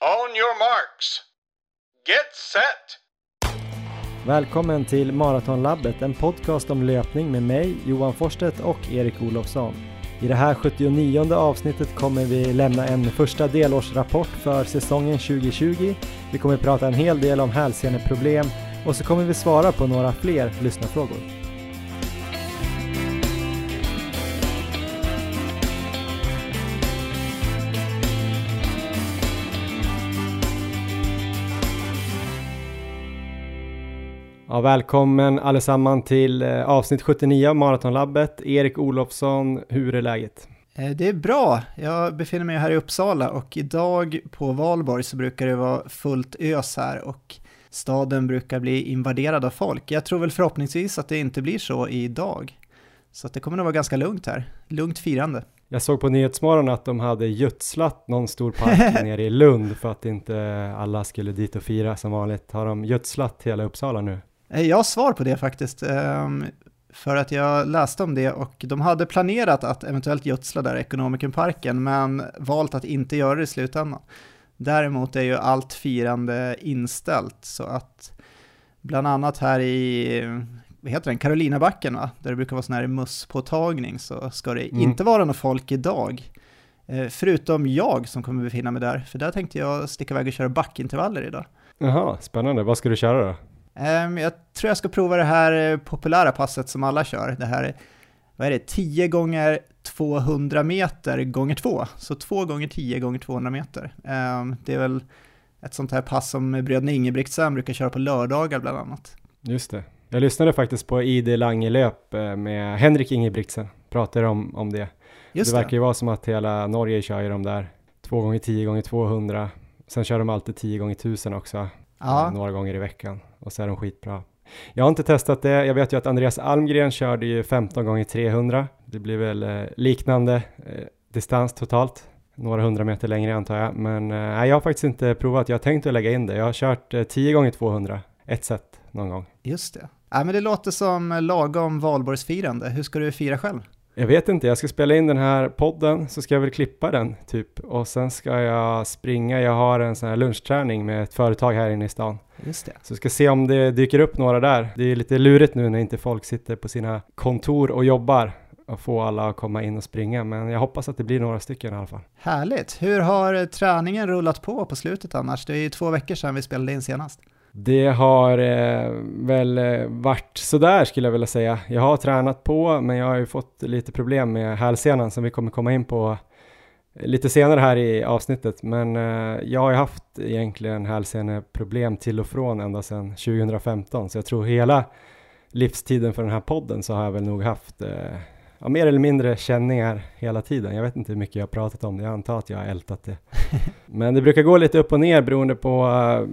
On your marks. Get set! Välkommen till Maratonlabbet, en podcast om löpning med mig, Johan Forstedt och Erik Olofsson. I det här 79 avsnittet kommer vi lämna en första delårsrapport för säsongen 2020. Vi kommer prata en hel del om hälseneproblem och så kommer vi svara på några fler lyssnarfrågor. Ja, välkommen allesammans till eh, avsnitt 79 av Maratonlabbet. Erik Olofsson, hur är läget? Eh, det är bra. Jag befinner mig här i Uppsala och idag på valborg så brukar det vara fullt ös här och staden brukar bli invaderad av folk. Jag tror väl förhoppningsvis att det inte blir så idag. Så att det kommer nog vara ganska lugnt här. Lugnt firande. Jag såg på Nyhetsmorgon att de hade gödslat någon stor park nere i Lund för att inte alla skulle dit och fira som vanligt. Har de gödslat hela Uppsala nu? Eh, jag har svar på det faktiskt, ehm, för att jag läste om det och de hade planerat att eventuellt gödsla där Ekonomikerparken, men valt att inte göra det i slutändan. Däremot är ju allt firande inställt, så att bland annat här i vad heter den, Karolinabacken va? där det brukar vara sån här musspåtagning så ska det mm. inte vara något folk idag. Eh, förutom jag som kommer befinna mig där, för där tänkte jag sticka iväg och köra backintervaller idag. Jaha, spännande. Vad ska du köra då? Um, jag tror jag ska prova det här eh, populära passet som alla kör. Det här, vad är det, 10 gånger 200 meter gånger 2. Så 2 gånger 10 gånger 200 meter. Um, det är väl ett sånt här pass som bröderna Ingebrigtsen brukar köra på lördagar bland annat. Just det. Jag lyssnade faktiskt på ID Langelöp eh, med Henrik Ingebrigtsen, pratade om, om det. Just det verkar ju vara som att hela Norge kör ju de där 2 gånger 10 gånger 200. Sen kör de alltid 10 gånger 1000 också, ja. Eh, några gånger i veckan och så är de skitbra. Jag har inte testat det. Jag vet ju att Andreas Almgren körde ju 15 gånger 300. Det blir väl eh, liknande eh, distans totalt. Några hundra meter längre antar jag. Men eh, jag har faktiskt inte provat. Jag har tänkt att lägga in det. Jag har kört eh, 10 gånger 200 ett set någon gång. Just det. Ja, men det låter som lagom valborgsfirande. Hur ska du fira själv? Jag vet inte, jag ska spela in den här podden så ska jag väl klippa den typ och sen ska jag springa. Jag har en sån här lunchträning med ett företag här inne i stan. Just det. Så ska se om det dyker upp några där. Det är lite lurigt nu när inte folk sitter på sina kontor och jobbar och få alla att komma in och springa, men jag hoppas att det blir några stycken i alla fall. Härligt! Hur har träningen rullat på på slutet annars? Det är ju två veckor sedan vi spelade in senast. Det har eh, väl eh, varit sådär skulle jag vilja säga. Jag har tränat på, men jag har ju fått lite problem med hälsenan som vi kommer komma in på lite senare här i avsnittet. Men eh, jag har ju haft egentligen hälseneproblem till och från ända sedan 2015, så jag tror hela livstiden för den här podden så har jag väl nog haft eh, ja, mer eller mindre känningar hela tiden. Jag vet inte hur mycket jag har pratat om det, jag antar att jag har ältat det. Men det brukar gå lite upp och ner beroende på, uh,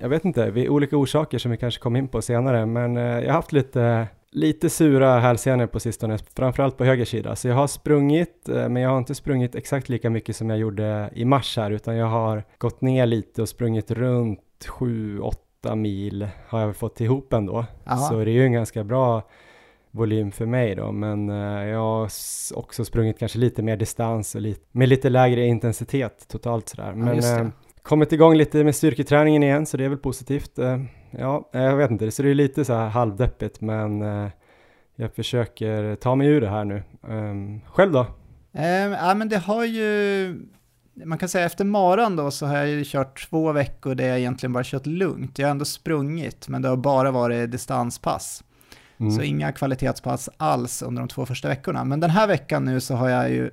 jag vet inte, vid olika orsaker som vi kanske kommer in på senare. Men uh, jag har haft lite, lite sura hälsenor på sistone, framförallt på höger sida. Så jag har sprungit, uh, men jag har inte sprungit exakt lika mycket som jag gjorde i mars här, utan jag har gått ner lite och sprungit runt 7-8 mil har jag fått ihop ändå. Aha. Så det är ju en ganska bra volym för mig då, men uh, jag har också sprungit kanske lite mer distans och lite, med lite lägre intensitet totalt sådär. Men ja, uh, kommit igång lite med styrketräningen igen, så det är väl positivt. Uh, ja, jag vet inte, så det är lite så här halvdeppigt, men jag försöker ta mig ur det här nu. Um, själv då? Um, ja, men det har ju man kan säga efter maran då så har jag ju kört två veckor där jag egentligen bara kört lugnt. Jag har ändå sprungit, men det har bara varit distanspass. Mm. Så inga kvalitetspass alls under de två första veckorna. Men den här veckan nu så har jag ju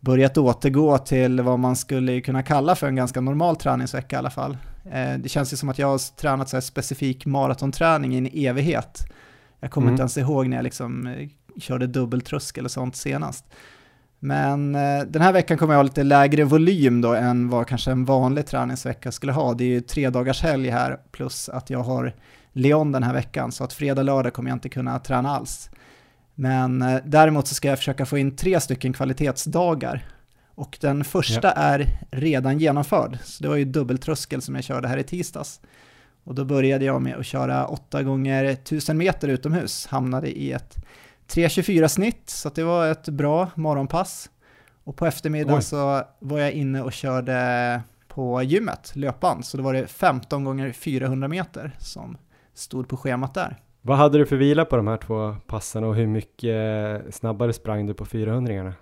börjat återgå till vad man skulle kunna kalla för en ganska normal träningsvecka i alla fall. Eh, det känns ju som att jag har tränat så specifik maratonträning i en evighet. Jag kommer mm. inte ens ihåg när jag liksom eh, körde dubbeltröskel och sånt senast. Men eh, den här veckan kommer jag ha lite lägre volym då än vad kanske en vanlig träningsvecka skulle ha. Det är ju tre dagars helg här plus att jag har Leon den här veckan, så att fredag, lördag kommer jag inte kunna träna alls. Men eh, däremot så ska jag försöka få in tre stycken kvalitetsdagar. Och den första ja. är redan genomförd, så det var ju dubbeltröskel som jag körde här i tisdags. Och då började jag med att köra 8 gånger 1000 meter utomhus, hamnade i ett 3.24 snitt, så det var ett bra morgonpass. Och på eftermiddagen så var jag inne och körde på gymmet, löpband, så då var det 15 gånger 400 meter som stod på schemat där. Vad hade du för vila på de här två passen och hur mycket snabbare sprang du på 400-ringarna?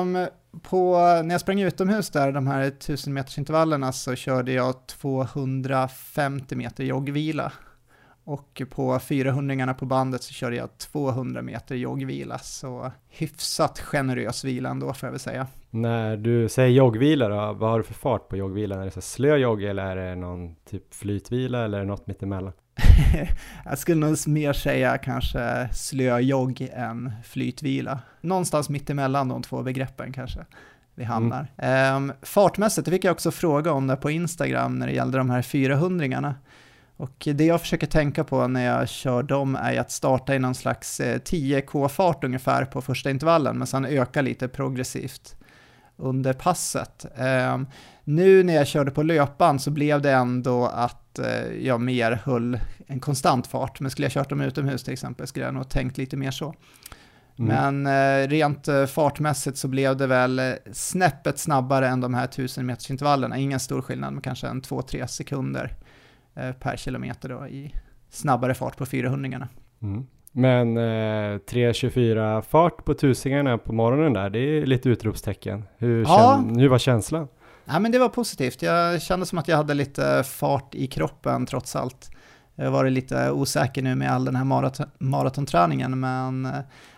Um, på, när jag sprang utomhus där, de här 1000 meters intervallerna, så körde jag 250 meter joggvila. Och på 400 på bandet så körde jag 200 meter joggvila, så hyfsat generös vila ändå får jag väl säga. När du säger joggvila då, vad har du för fart på joggvilan? Är det så slö jogg eller är det någon typ flytvila eller något mittemellan? jag skulle nog mer säga kanske slöjogg än flytvila. Någonstans mittemellan de två begreppen kanske vi mm. hamnar. Mm. Um, fartmässigt, det fick jag också fråga om där på Instagram när det gällde de här 400-ringarna. Och det jag försöker tänka på när jag kör dem är att starta i någon slags 10k-fart eh, ungefär på första intervallen, men sen öka lite progressivt under passet. Um, nu när jag körde på löpan så blev det ändå att eh, jag mer höll en konstant fart, men skulle jag kört dem utomhus till exempel skulle jag nog tänkt lite mer så. Mm. Men eh, rent eh, fartmässigt så blev det väl snäppet snabbare än de här 1000 meters intervallerna. Ingen stor skillnad, men kanske en 2-3 sekunder per kilometer då i snabbare fart på 400 mm. Men eh, 3.24 fart på tusingarna på morgonen där, det är lite utropstecken. Hur, ja. hur var känslan? Ja, men det var positivt. Jag kände som att jag hade lite fart i kroppen trots allt. Jag har varit lite osäker nu med all den här maraton maratonträningen, men,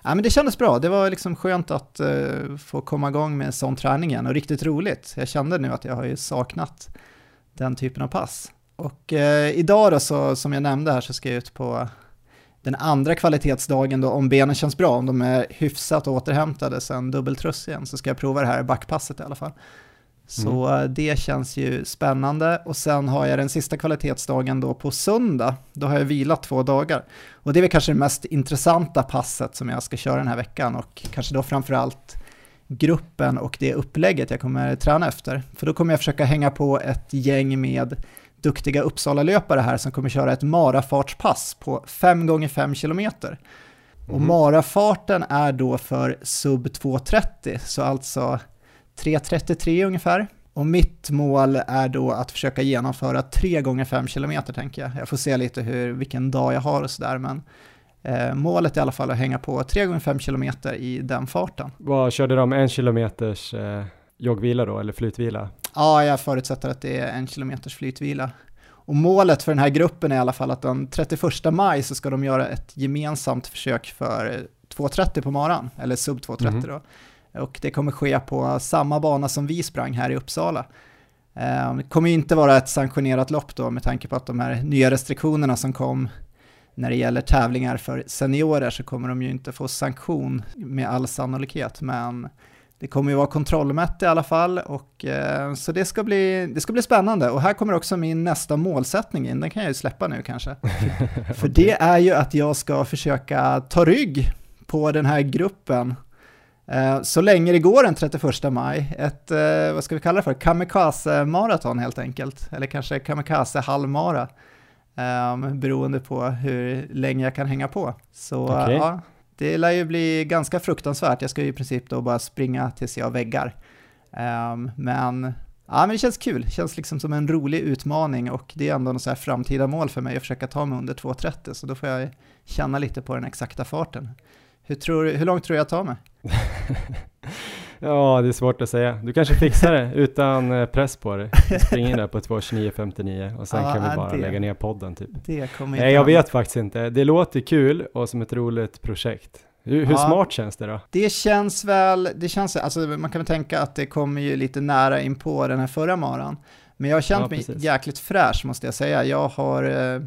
ja, men det kändes bra. Det var liksom skönt att uh, få komma igång med sån träning igen och riktigt roligt. Jag kände nu att jag har ju saknat den typen av pass. Och uh, idag då, så, som jag nämnde här, så ska jag ut på den andra kvalitetsdagen då, om benen känns bra, om de är hyfsat återhämtade sen dubbeltröskeln, så ska jag prova det här backpasset i alla fall. Så mm. det känns ju spännande. Och sen har jag den sista kvalitetsdagen då på söndag. Då har jag vilat två dagar. Och det är väl kanske det mest intressanta passet som jag ska köra den här veckan och kanske då framförallt gruppen och det upplägget jag kommer träna efter. För då kommer jag försöka hänga på ett gäng med duktiga Uppsala-löpare här som kommer köra ett marafartspass på 5 gånger 5 km. Och mm. marafarten är då för sub 2.30, så alltså 3.33 ungefär. Och mitt mål är då att försöka genomföra 3 gånger 5 km tänker jag. Jag får se lite hur, vilken dag jag har och sådär men eh, målet är i alla fall att hänga på 3 gånger 5 km i den farten. Vad körde de, en kilometers eh, joggvila då eller flytvila? Ja, jag förutsätter att det är en kilometers flytvila. Och målet för den här gruppen är i alla fall att den 31 maj så ska de göra ett gemensamt försök för 2.30 på maran, eller sub 2.30 mm. då. Och det kommer ske på samma bana som vi sprang här i Uppsala. Ehm, det kommer inte vara ett sanktionerat lopp då med tanke på att de här nya restriktionerna som kom när det gäller tävlingar för seniorer så kommer de ju inte få sanktion med all sannolikhet, men det kommer ju vara kontrollmätt i alla fall, och, eh, så det ska, bli, det ska bli spännande. Och här kommer också min nästa målsättning in, den kan jag ju släppa nu kanske. för det är ju att jag ska försöka ta rygg på den här gruppen så länge det går den 31 maj, ett, eh, vad ska vi kalla det för, kamikaze-maraton helt enkelt, eller kanske kamikaze-halvmara, um, beroende på hur länge jag kan hänga på. Så okay. ja, det lär ju bli ganska fruktansvärt, jag ska ju i princip då bara springa tills jag väggar. Um, men, ja, men det känns kul, det känns liksom som en rolig utmaning och det är ändå något så här framtida mål för mig att försöka ta mig under 2.30, så då får jag känna lite på den exakta farten. Hur, tror, hur långt tror jag tar mig? ja, det är svårt att säga. Du kanske fixar det utan eh, press på dig. Spring in där på 2.29.59 och sen ja, kan vi bara det, lägga ner podden typ. Det kommer Nej, jag vet faktiskt inte. Det låter kul och som ett roligt projekt. Hur, hur ja, smart känns det då? Det känns väl, det känns, alltså man kan väl tänka att det kommer ju lite nära in på den här förra maran. Men jag har känt ja, mig jäkligt fräsch måste jag säga. Jag har, eh,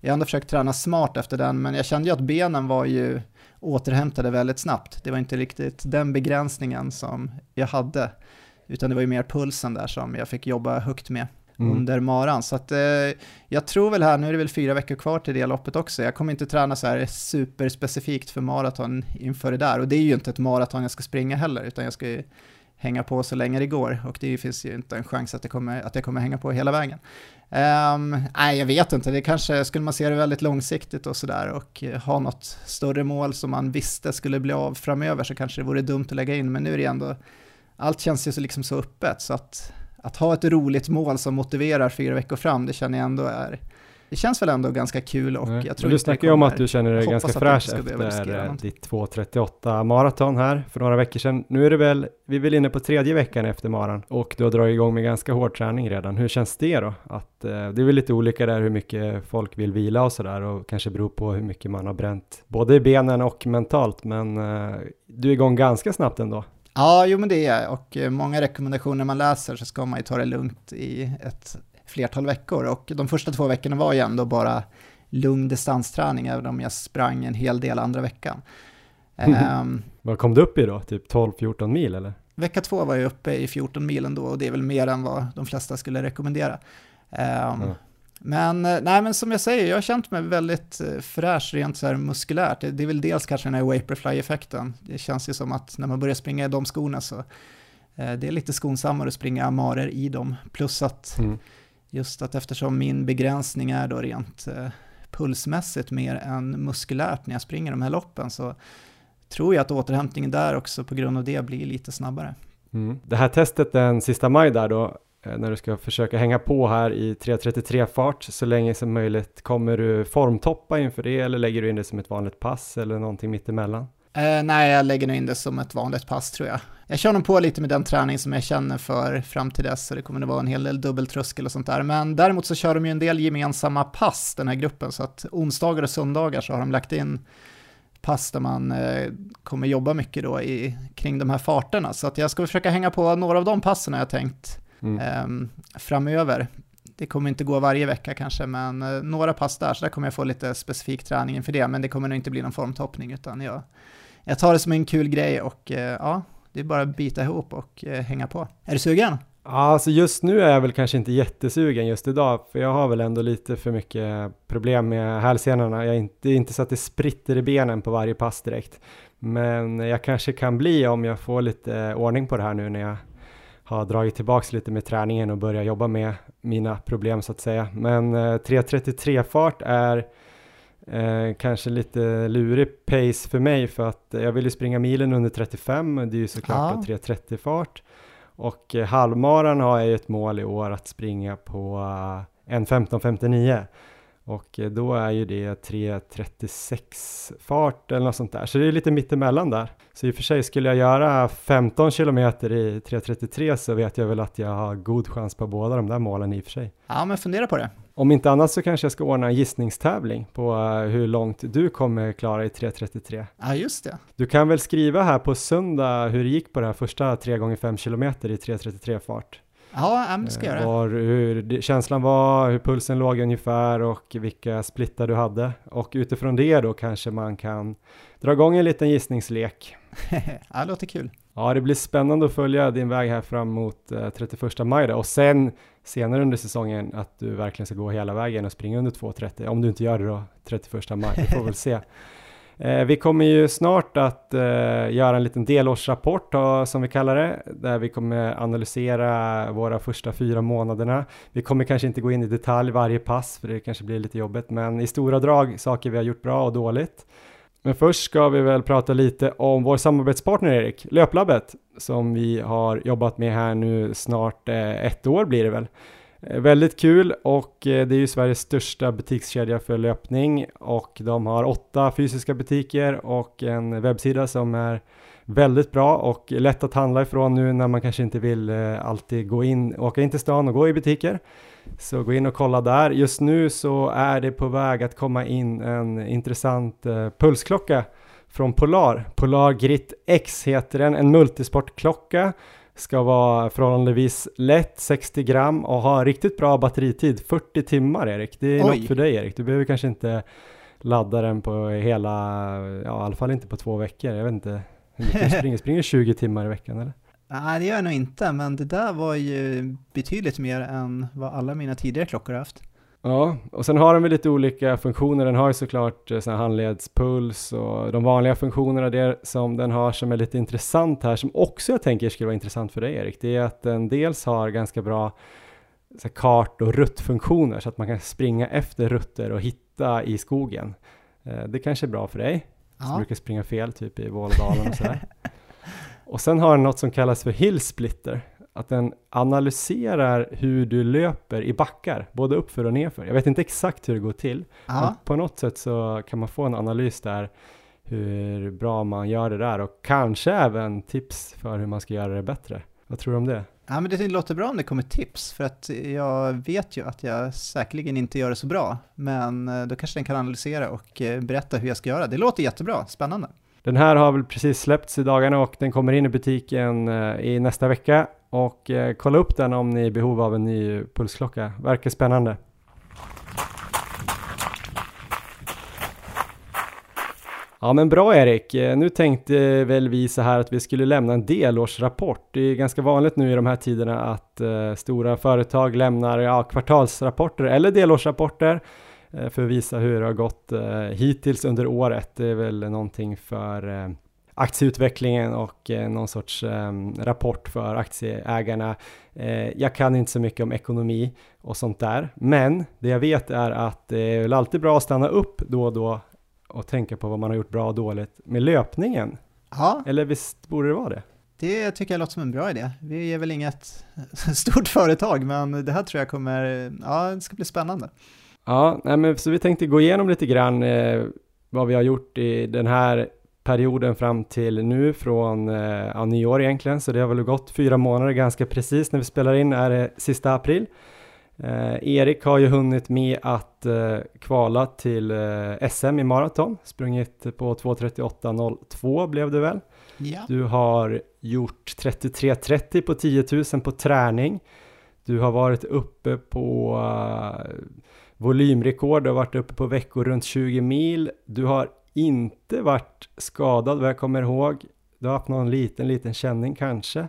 jag har ändå försökt träna smart efter den, men jag kände ju att benen var ju återhämtade väldigt snabbt. Det var inte riktigt den begränsningen som jag hade, utan det var ju mer pulsen där som jag fick jobba högt med mm. under maran. Så att, eh, jag tror väl här, nu är det väl fyra veckor kvar till det loppet också, jag kommer inte träna så här superspecifikt för maraton inför det där, och det är ju inte ett maraton jag ska springa heller, utan jag ska ju hänga på så länge det går. Och det finns ju inte en chans att, det kommer, att jag kommer hänga på hela vägen. Um, nej, jag vet inte, det kanske skulle man se det väldigt långsiktigt och sådär och eh, ha något större mål som man visste skulle bli av framöver så kanske det vore dumt att lägga in, men nu är det ändå, allt känns ju så, liksom så öppet så att att ha ett roligt mål som motiverar fyra veckor fram, det känner jag ändå är det känns väl ändå ganska kul och Nej. jag tror du snackar ju om att du känner dig ganska fräsch efter ditt 2.38 maraton här för några veckor sedan. Nu är det väl, vi är väl inne på tredje veckan efter maran och du har dragit igång med ganska hård träning redan. Hur känns det då? Att, eh, det är väl lite olika där hur mycket folk vill vila och sådär och kanske beror på hur mycket man har bränt både i benen och mentalt men eh, du är igång ganska snabbt ändå. Ja, jo men det är jag och eh, många rekommendationer man läser så ska man ju ta det lugnt i ett flertal veckor och de första två veckorna var ju ändå bara lugn distansträning även om jag sprang en hel del andra veckan. Ehm, Vad kom du upp i då? Typ 12-14 mil eller? vecka två var jag uppe i 14 mil ändå och det är väl mer än vad de flesta skulle rekommendera. Ehm, Ja. Men, eh, nej, men som jag säger, jag har känt mig väldigt eh, fräsch rent så här muskulärt. Det, det är väl dels kanske den här Vaporfly-effekten. Det känns ju som att när man börjar springa i de skorna så eh, det är lite skonsammare att springa amarer i dem. Plus att Mm just att eftersom min begränsning är då rent eh, pulsmässigt mer än muskulärt när jag springer de här loppen så tror jag att återhämtningen där också på grund av det blir lite snabbare. Mm. Det här testet den sista maj där då, eh, när du ska försöka hänga på här i 3.33 fart så länge som möjligt, kommer du formtoppa inför det eller lägger du in det som ett vanligt pass eller någonting mittemellan? Eh, nej, jag lägger nog in det som ett vanligt pass tror jag. Jag kör nog på lite med den träning som jag känner för fram till dess, så det kommer att vara en hel del dubbeltröskel och sånt där. Men däremot så kör de ju en del gemensamma pass, den här gruppen, så att onsdagar och söndagar så har de lagt in pass där man eh, kommer jobba mycket då i, kring de här farterna. Så att jag ska försöka hänga på några av de passen har jag tänkt Mm. ehm, framöver. Det kommer inte gå varje vecka kanske, men eh, några pass där, så där kommer jag få lite specifik träning inför det, men det kommer nog inte bli någon formtoppning, utan jag, jag tar det som en kul grej och eh, ja, det är bara att bita ihop och eh, hänga på. Är du sugen? Ja, alltså just nu är jag väl kanske inte jättesugen just idag, för jag har väl ändå lite för mycket problem med hälsenorna. Jag är inte, det är inte så att det spritter i benen på varje pass direkt, men jag kanske kan bli om jag får lite ordning på det här nu när jag har dragit tillbaks lite med träningen och börjar jobba med mina problem så att säga. Men eh, 3.33 fart är eh, kanske lite lurig pace för mig för att jag vill ju springa milen under 35, det är ju såklart Ja. då 3.30 fart. Och eh, halvmaran har jag ju ett mål i år att springa på eh, en 15.59 och eh, då är ju det 3.36 fart eller något sånt där. Så det är lite mittemellan där. Så i och för sig skulle jag göra 15 kilometer i 3.33 så vet jag väl att jag har god chans på båda de där målen i och för sig. Ja, men fundera på det. Om inte annat så kanske jag ska ordna en gissningstävling på eh, hur långt du kommer klara i 3.33. Ja, just det. Du kan väl skriva här på söndag hur det gick på det här första 3 gånger 5 kilometer i 3.33 fart. Ja, det ska jag Eh, göra. Var, hur känslan var, hur pulsen låg ungefär och vilka splittar du hade. Och utifrån det då kanske man kan dra igång en liten gissningslek. ja, det låter kul. Ja, det blir spännande att följa din väg här fram mot eh, 31 maj då. och sen senare under säsongen att du verkligen ska gå hela vägen och springa under 2.30. Om du inte gör det då 31 maj, vi får väl se. Eh, vi kommer ju snart att eh, göra en liten delårsrapport då, som vi kallar det, där vi kommer analysera våra första fyra månaderna. Vi kommer kanske inte gå in i detalj varje pass, för det kanske blir lite jobbigt, men i stora drag saker vi har gjort bra och dåligt. Men först ska vi väl prata lite om vår samarbetspartner Erik, Löplabbet, som vi har jobbat med här nu snart eh, ett år blir det väl. Eh, väldigt kul och eh, det är ju Sveriges största butikskedja för löpning och de har åtta fysiska butiker och en webbsida som är väldigt bra och lätt att handla ifrån nu när man kanske inte vill alltid gå in, åka in till stan och gå i butiker. Så gå in och kolla där. Just nu så är det på väg att komma in en intressant eh, pulsklocka från Polar. Polar Grit X heter den, en multisportklocka. Ska vara förhållandevis lätt, 60 gram och ha riktigt bra batteritid, 40 timmar Erik. Det är Oj. något för dig Erik. Du behöver kanske inte ladda den på hela, ja i alla fall inte på två veckor. Jag vet inte hur mycket du springer. Springer du 20 timmar i veckan eller? Nej, det gör jag nog inte, men det där var ju betydligt mer än vad alla mina tidigare klockor har haft. Ja, och sen har den väl lite olika funktioner. Den har ju såklart eh, sån handledspuls och de vanliga funktionerna där som den har som är lite intressant här, som också jag tänker skulle vara intressant för dig Erik, det är att den dels har ganska bra så här, kart och ruttfunktioner så att man kan springa efter rutter och hitta i skogen. Eh, Det kanske är bra för dig, som Ja, brukar springa fel typ i Vålådalen och sådär. och sen har den något som kallas för Hill Splitter att den analyserar hur du löper i backar, både uppför och nerför. Jag vet inte exakt hur det går till, Ja. men på något sätt så kan man få en analys där hur bra man gör det där och kanske även tips för hur man ska göra det bättre. Vad tror du om det? Ja, men det låter bra om det kommer tips, för att jag vet ju att jag säkerligen inte gör det så bra, men eh, då kanske den kan analysera och eh, berätta hur jag ska göra. Det låter jättebra, spännande. Den här har väl precis släppts i dagarna och den kommer in i butiken eh, i nästa vecka och eh, kolla upp den om ni är i behov av en ny pulsklocka. Verkar spännande. Ja men bra Erik, eh, nu tänkte väl vi så här att vi skulle lämna en delårsrapport. Det är ganska vanligt nu i de här tiderna att eh, stora företag lämnar ja, kvartalsrapporter eller delårsrapporter för att visa hur det har gått eh, hittills under året. Det är väl någonting för eh, aktieutvecklingen och eh, någon sorts eh, rapport för aktieägarna. Eh, jag kan inte så mycket om ekonomi och sånt där, men det jag vet är att det är väl alltid bra att stanna upp då och då och tänka på vad man har gjort bra och dåligt med löpningen. Ja, Eller visst borde det vara det? det tycker jag låter som en bra idé. Vi är väl inget stort företag, men det här tror jag kommer, ja, det ska bli spännande. Ja, nej, men så vi tänkte gå igenom lite grann eh, vad vi har gjort i den här perioden fram till nu från eh, ja, nyår egentligen, så det har väl gått fyra månader ganska precis när vi spelar in är det sista april. Eh, Erik har ju hunnit med att eh, kvala till eh, SM i maraton, sprungit på 2.38.02 blev det väl. Ja. Du har gjort 33.30 på 10 000 på träning. Du har varit uppe på uh, volymrekord, du har varit uppe på veckor runt 20 mil. Du har inte varit skadad vad jag kommer ihåg. Du har haft någon liten, liten känning kanske.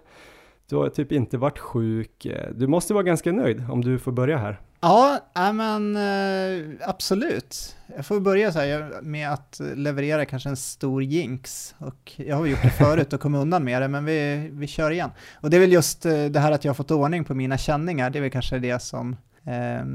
Du har typ inte varit sjuk. Du måste vara ganska nöjd om du får börja här. Ja, men eh, absolut. Jag får börja så här med att leverera kanske en stor jinx. Och jag har gjort det förut och kommit undan med det, men vi, vi kör igen. Och det är väl just eh, det här att jag har fått ordning på mina känningar, det är väl kanske det som,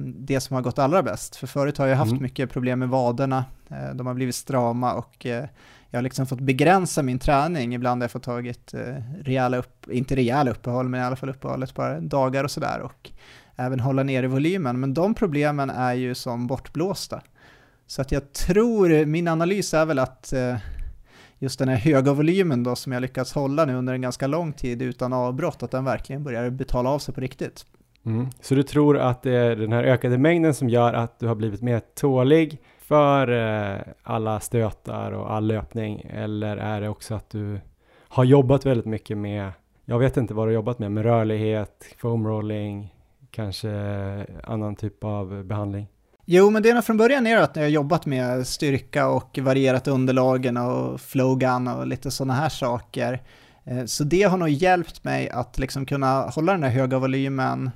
det som har gått allra bäst. För förut har jag haft Mm. mycket problem med vaderna, eh, de har blivit strama och eh, jag har liksom fått begränsa min träning. Ibland har jag fått tagit eh, rejäla upp, inte rejäla uppehåll, men i alla fall uppehåll ett par dagar och sådär. Och även hålla nere volymen, men de problemen är ju som bortblåsta. Så att jag tror, min analys är väl att just den här höga volymen då som jag lyckats hålla nu under en ganska lång tid utan avbrott, att den verkligen börjar betala av sig på riktigt. Mm. Så du tror att det är den här ökade mängden som gör att du har blivit mer tålig för eh, alla stötar och all löpning? Eller är det också att du har jobbat väldigt mycket med, jag vet inte vad du har jobbat med, med rörlighet, foam rolling, kanske annan typ av behandling? Jo, men det är nog från början är att jag har jobbat med styrka och varierat underlagen och flowgun och lite sådana här saker. Eh, så det har nog hjälpt mig att liksom kunna hålla den här höga volymen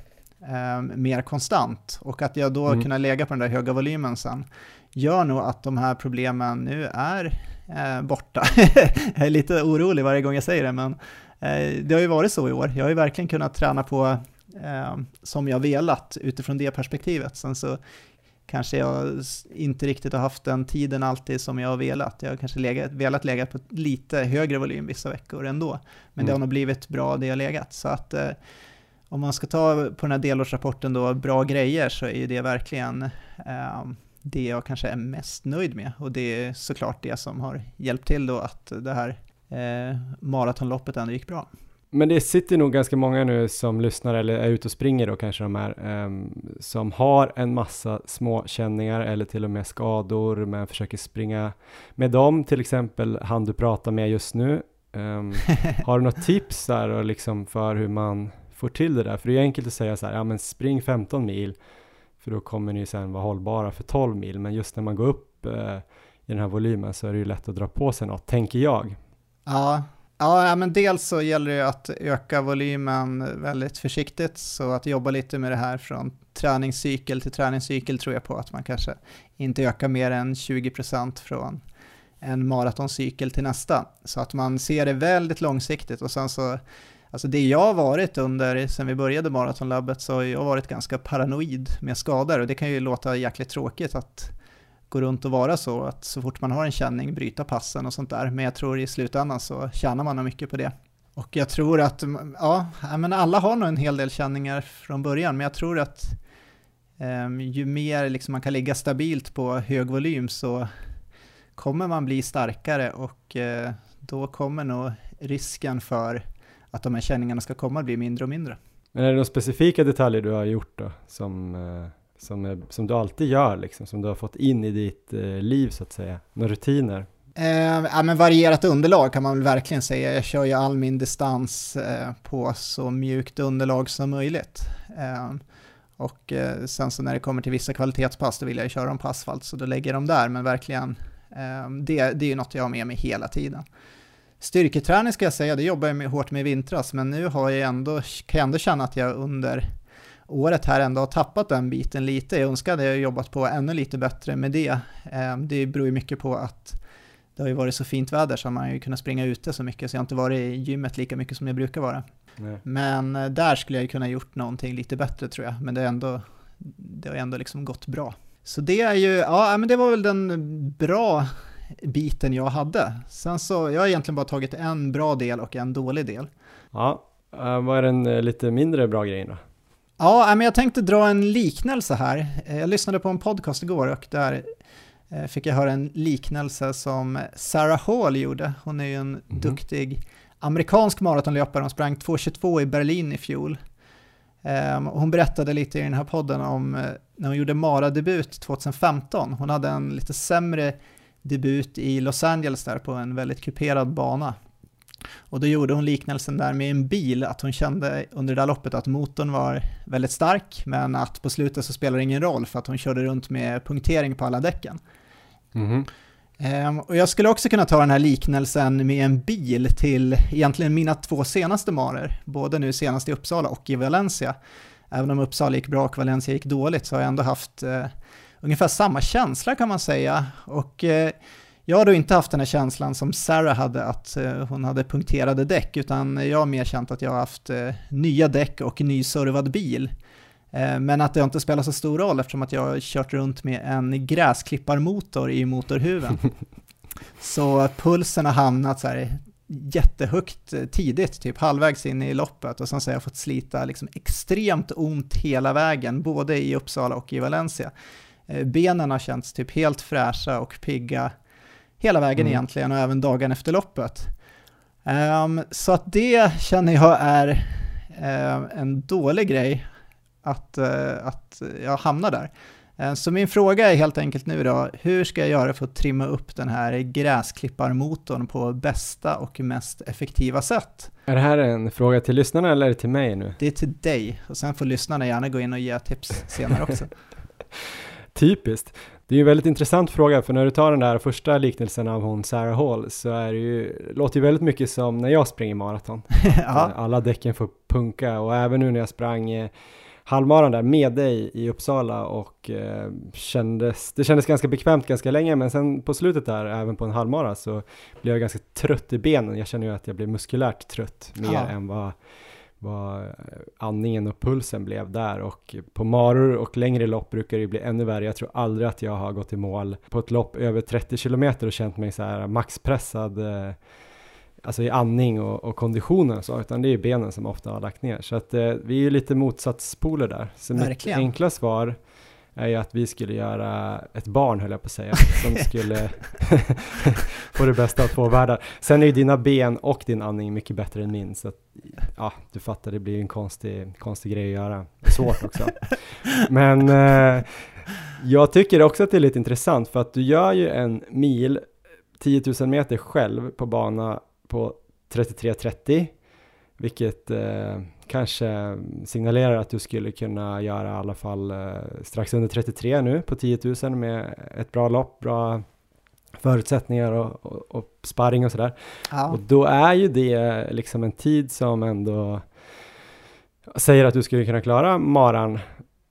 eh, mer konstant och att jag då Mm. kunna lägga på den där höga volymen sen gör nog att de här problemen nu är eh, borta. jag är lite orolig varje gång jag säger det, men eh, det har ju varit så i år. Jag har ju verkligen kunnat träna på eh, som jag velat utifrån det perspektivet. Sen så kanske jag inte riktigt har haft den tiden alltid som jag har velat. Jag har kanske legat, velat lägga på lite högre volym vissa veckor ändå. Men det har Mm. nog blivit bra det jag legat. Så att eh, om man ska ta på den här delårsrapporten då bra grejer så är ju det verkligen eh, det jag kanske är mest nöjd med. Och det är såklart det som har hjälpt till då att det här eh, maratonloppet ändå gick bra. Men det sitter nog ganska många nu som lyssnar eller är ute och springer då kanske de är ehm, som har en massa små känningar eller till och med skador men försöker springa med dem till exempel han du pratar med just nu. Ehm, har du något tips där och liksom för hur man får till det där? För det är enkelt att säga så här, ja men spring 15 mil för då kommer ni sen vara hållbara för 12 mil men just när man går upp eh, i den här volymen så är det ju lätt att dra på sig något, tänker jag. Ja, ja, men dels så gäller det att öka volymen väldigt försiktigt, så att jobba lite med det här från träningscykel till träningscykel tror jag på att man kanske inte ökar mer än 20% från en maratoncykel till nästa. Så att man ser det väldigt långsiktigt och sen så, alltså det jag har varit under, sen vi började maratonlabbet, så har jag varit ganska paranoid med skador och det kan ju låta jäkligt tråkigt att gå runt och vara så att så fort man har en känning bryta passen och sånt där. Men jag tror i slutändan så tjänar man nog mycket på det. Och jag tror att, ja, men alla har nog en hel del känningar från början, men jag tror att eh, ju mer liksom man kan ligga stabilt på hög volym så kommer man bli starkare och eh, då kommer nog risken för att de här känningarna ska komma bli mindre och mindre. Men är det några specifika detaljer du har gjort då som, uh, som, är, som du alltid gör, liksom, som du har fått in i ditt uh, liv så att säga? Några rutiner? Eh, ja, men varierat underlag kan man väl verkligen säga. Jag kör ju all min distans eh, på så mjukt underlag som möjligt. Eh, och eh, sen så när det kommer till vissa kvalitetspass då vill jag köra dem på asfalt så då lägger jag dem där. Men verkligen, eh, det, det är ju något jag har med mig hela tiden. Styrketräning ska jag säga, det jobbar jag med, hårt med i vintras, men nu har jag ändå, kan jag ändå känna att jag under året här ändå har tappat den biten lite. Jag önskar att jag jobbat på ännu lite bättre med det. Eh, det beror ju mycket på att det har ju varit så fint väder så man har ju kunnat springa ute så mycket så jag har inte varit i gymmet lika mycket som jag brukar vara. Nej. Men eh, där skulle jag ju kunna gjort någonting lite bättre tror jag, men det, är ändå, det har ändå liksom gått bra. Så det är ju, ja men det var väl den bra biten jag hade. Sen så, jag har egentligen bara tagit en bra del och en dålig del. Ja, uh, vad är den uh, lite mindre bra grejen då? Ja, men jag tänkte dra en liknelse här. Jag lyssnade på en podcast igår och där Eh, fick jag höra en liknelse som Sarah Hall gjorde. Hon är ju en mm. duktig amerikansk maratonlöpare. Hon sprang 2.22 i Berlin i fjol. Um, hon berättade lite i den här podden om när hon gjorde maradebut 2015. Hon hade en lite sämre debut i Los Angeles där på en väldigt kuperad bana. Och då gjorde hon liknelsen där med en bil, att hon kände under det där loppet att motorn var väldigt stark, men att på slutet så spelar det ingen roll för att hon körde runt med punktering på alla däcken. Mm. Um, och jag skulle också kunna ta den här liknelsen med en bil till egentligen mina två senaste marer, både nu senast i Uppsala och i Valencia. Även om Uppsala gick bra och Valencia gick dåligt så har jag ändå haft uh, ungefär samma känsla kan man säga. Och uh, jag har då inte haft den här känslan som Sarah hade, att uh, hon hade punkterade däck, utan jag har mer känt att jag har haft nya däck och nyservad bil. Eh, men att det inte spelar så stor roll eftersom att jag har kört runt med en gräsklipparmotor i motorhuven. så pulsen har hamnat så här jättehögt eh, tidigt, typ halvvägs in i loppet och sen så har jag fått slita liksom extremt ont hela vägen, både i Uppsala och i Valencia. Eh, benen har känts typ helt fräscha och pigga hela vägen mm. egentligen och även dagen efter loppet. Um, så att det känner jag är uh, en dålig grej att, eh, att jag hamnar där. Eh, så min fråga är helt enkelt nu då, hur ska jag göra för att trimma upp den här gräsklipparmotorn på bästa och mest effektiva sätt? Är det här en fråga till lyssnarna eller är det till mig nu? Det är till dig, och sen får lyssnarna gärna gå in och ge tips senare också. Typiskt. Det är ju en väldigt intressant fråga, för när du tar den där första liknelsen av hon Sarah Hall så är det ju, låter ju väldigt mycket som när jag springer maraton. ja. Alla däcken får punka och även nu när jag sprang eh, halvmaran där med dig i Uppsala och eh, kändes, det kändes ganska bekvämt ganska länge men sen på slutet där, även på en halvmara så blev jag ganska trött i benen. Jag känner ju att jag blev muskulärt trött mer Aha. än vad, vad andningen och pulsen blev där och på maror och längre lopp brukar det bli ännu värre. Jag tror aldrig att jag har gått i mål på ett lopp över 30 kilometer och känt mig så här maxpressad eh, alltså i andning och, och konditionen och så, utan det är ju benen som ofta har lagt ner. Så att eh, vi är ju lite motsatspoler där. Så Verkligen. mitt enkla svar är ju att vi skulle göra ett barn, höll jag på att säga, som skulle få det bästa av två världar. Sen är ju dina ben och din andning mycket bättre än min, så att, ja, du fattar, det blir ju en konstig, konstig grej att göra. Svårt också. Men eh, jag tycker också att det är lite intressant, för att du gör ju en mil 10 000 meter själv på bana på 33.30 vilket eh, kanske signalerar att du skulle kunna göra i alla fall eh, strax under 33 nu på 10 000 med ett bra lopp, bra förutsättningar och, och, och sparring och sådär. Ja. Och då är ju det liksom en tid som ändå säger att du skulle kunna klara maran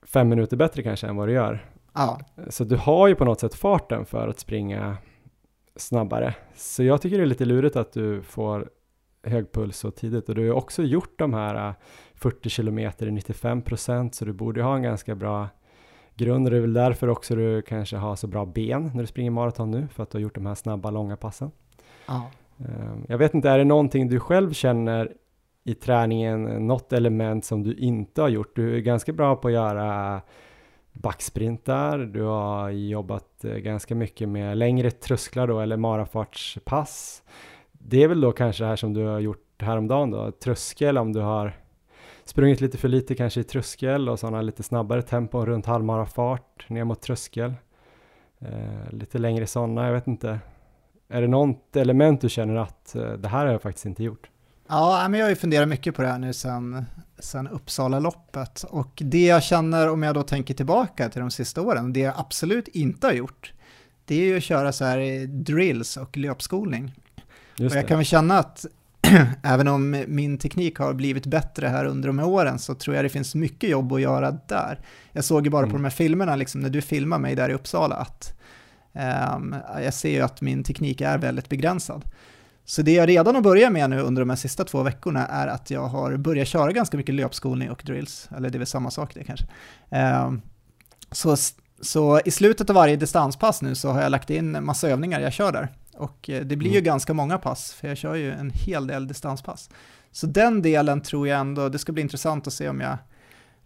fem minuter bättre kanske än vad du gör. Ja. Så du har ju på något sätt farten för att springa snabbare. Så jag tycker det är lite lurigt att du får hög puls så tidigt och du har också gjort de här 40 äh, kilometer i 95 procent så du borde ha en ganska bra grund och det är väl därför också du kanske har så bra ben när du springer maraton nu för att du har gjort de här snabba långa passen. Ja. Ehm, jag vet inte, är det någonting du själv känner i träningen, något element som du inte har gjort? Du är ganska bra på att göra backsprintar, du har jobbat eh, ganska mycket med längre trösklar då, eller marafartspass. Det är väl då kanske det här som du har gjort häromdagen då, tröskel om du har sprungit lite för lite kanske i tröskel och sådana lite snabbare tempon runt halvmarafart ner mot tröskel. Eh, lite längre sådana, jag vet inte. Är det något element du känner att eh, det här har jag faktiskt inte gjort? Ja, men jag har ju funderat mycket på det här nu sen, sen Uppsala-loppet och det jag känner om jag då tänker tillbaka till de sista åren, det jag absolut inte har gjort, det är ju att köra så här drills och löpskolning. Just och jag det. kan väl känna att även om min teknik har blivit bättre här under de här åren så tror jag det finns mycket jobb att göra där. Jag såg ju bara mm. på de här filmerna, liksom, när du filmade mig där i Uppsala, att um, jag ser ju att min teknik är väldigt begränsad. Så det jag redan har börjat med nu under de här sista två veckorna är att jag har börjat köra ganska mycket löpskolning och drills, eller det är väl samma sak det kanske. Um, så, så i slutet av varje distanspass nu så har jag lagt in massa övningar jag kör där. Och eh, det blir ju mm. ganska många pass, för jag kör ju en hel del distanspass. Så den delen tror jag ändå, det ska bli intressant att se om jag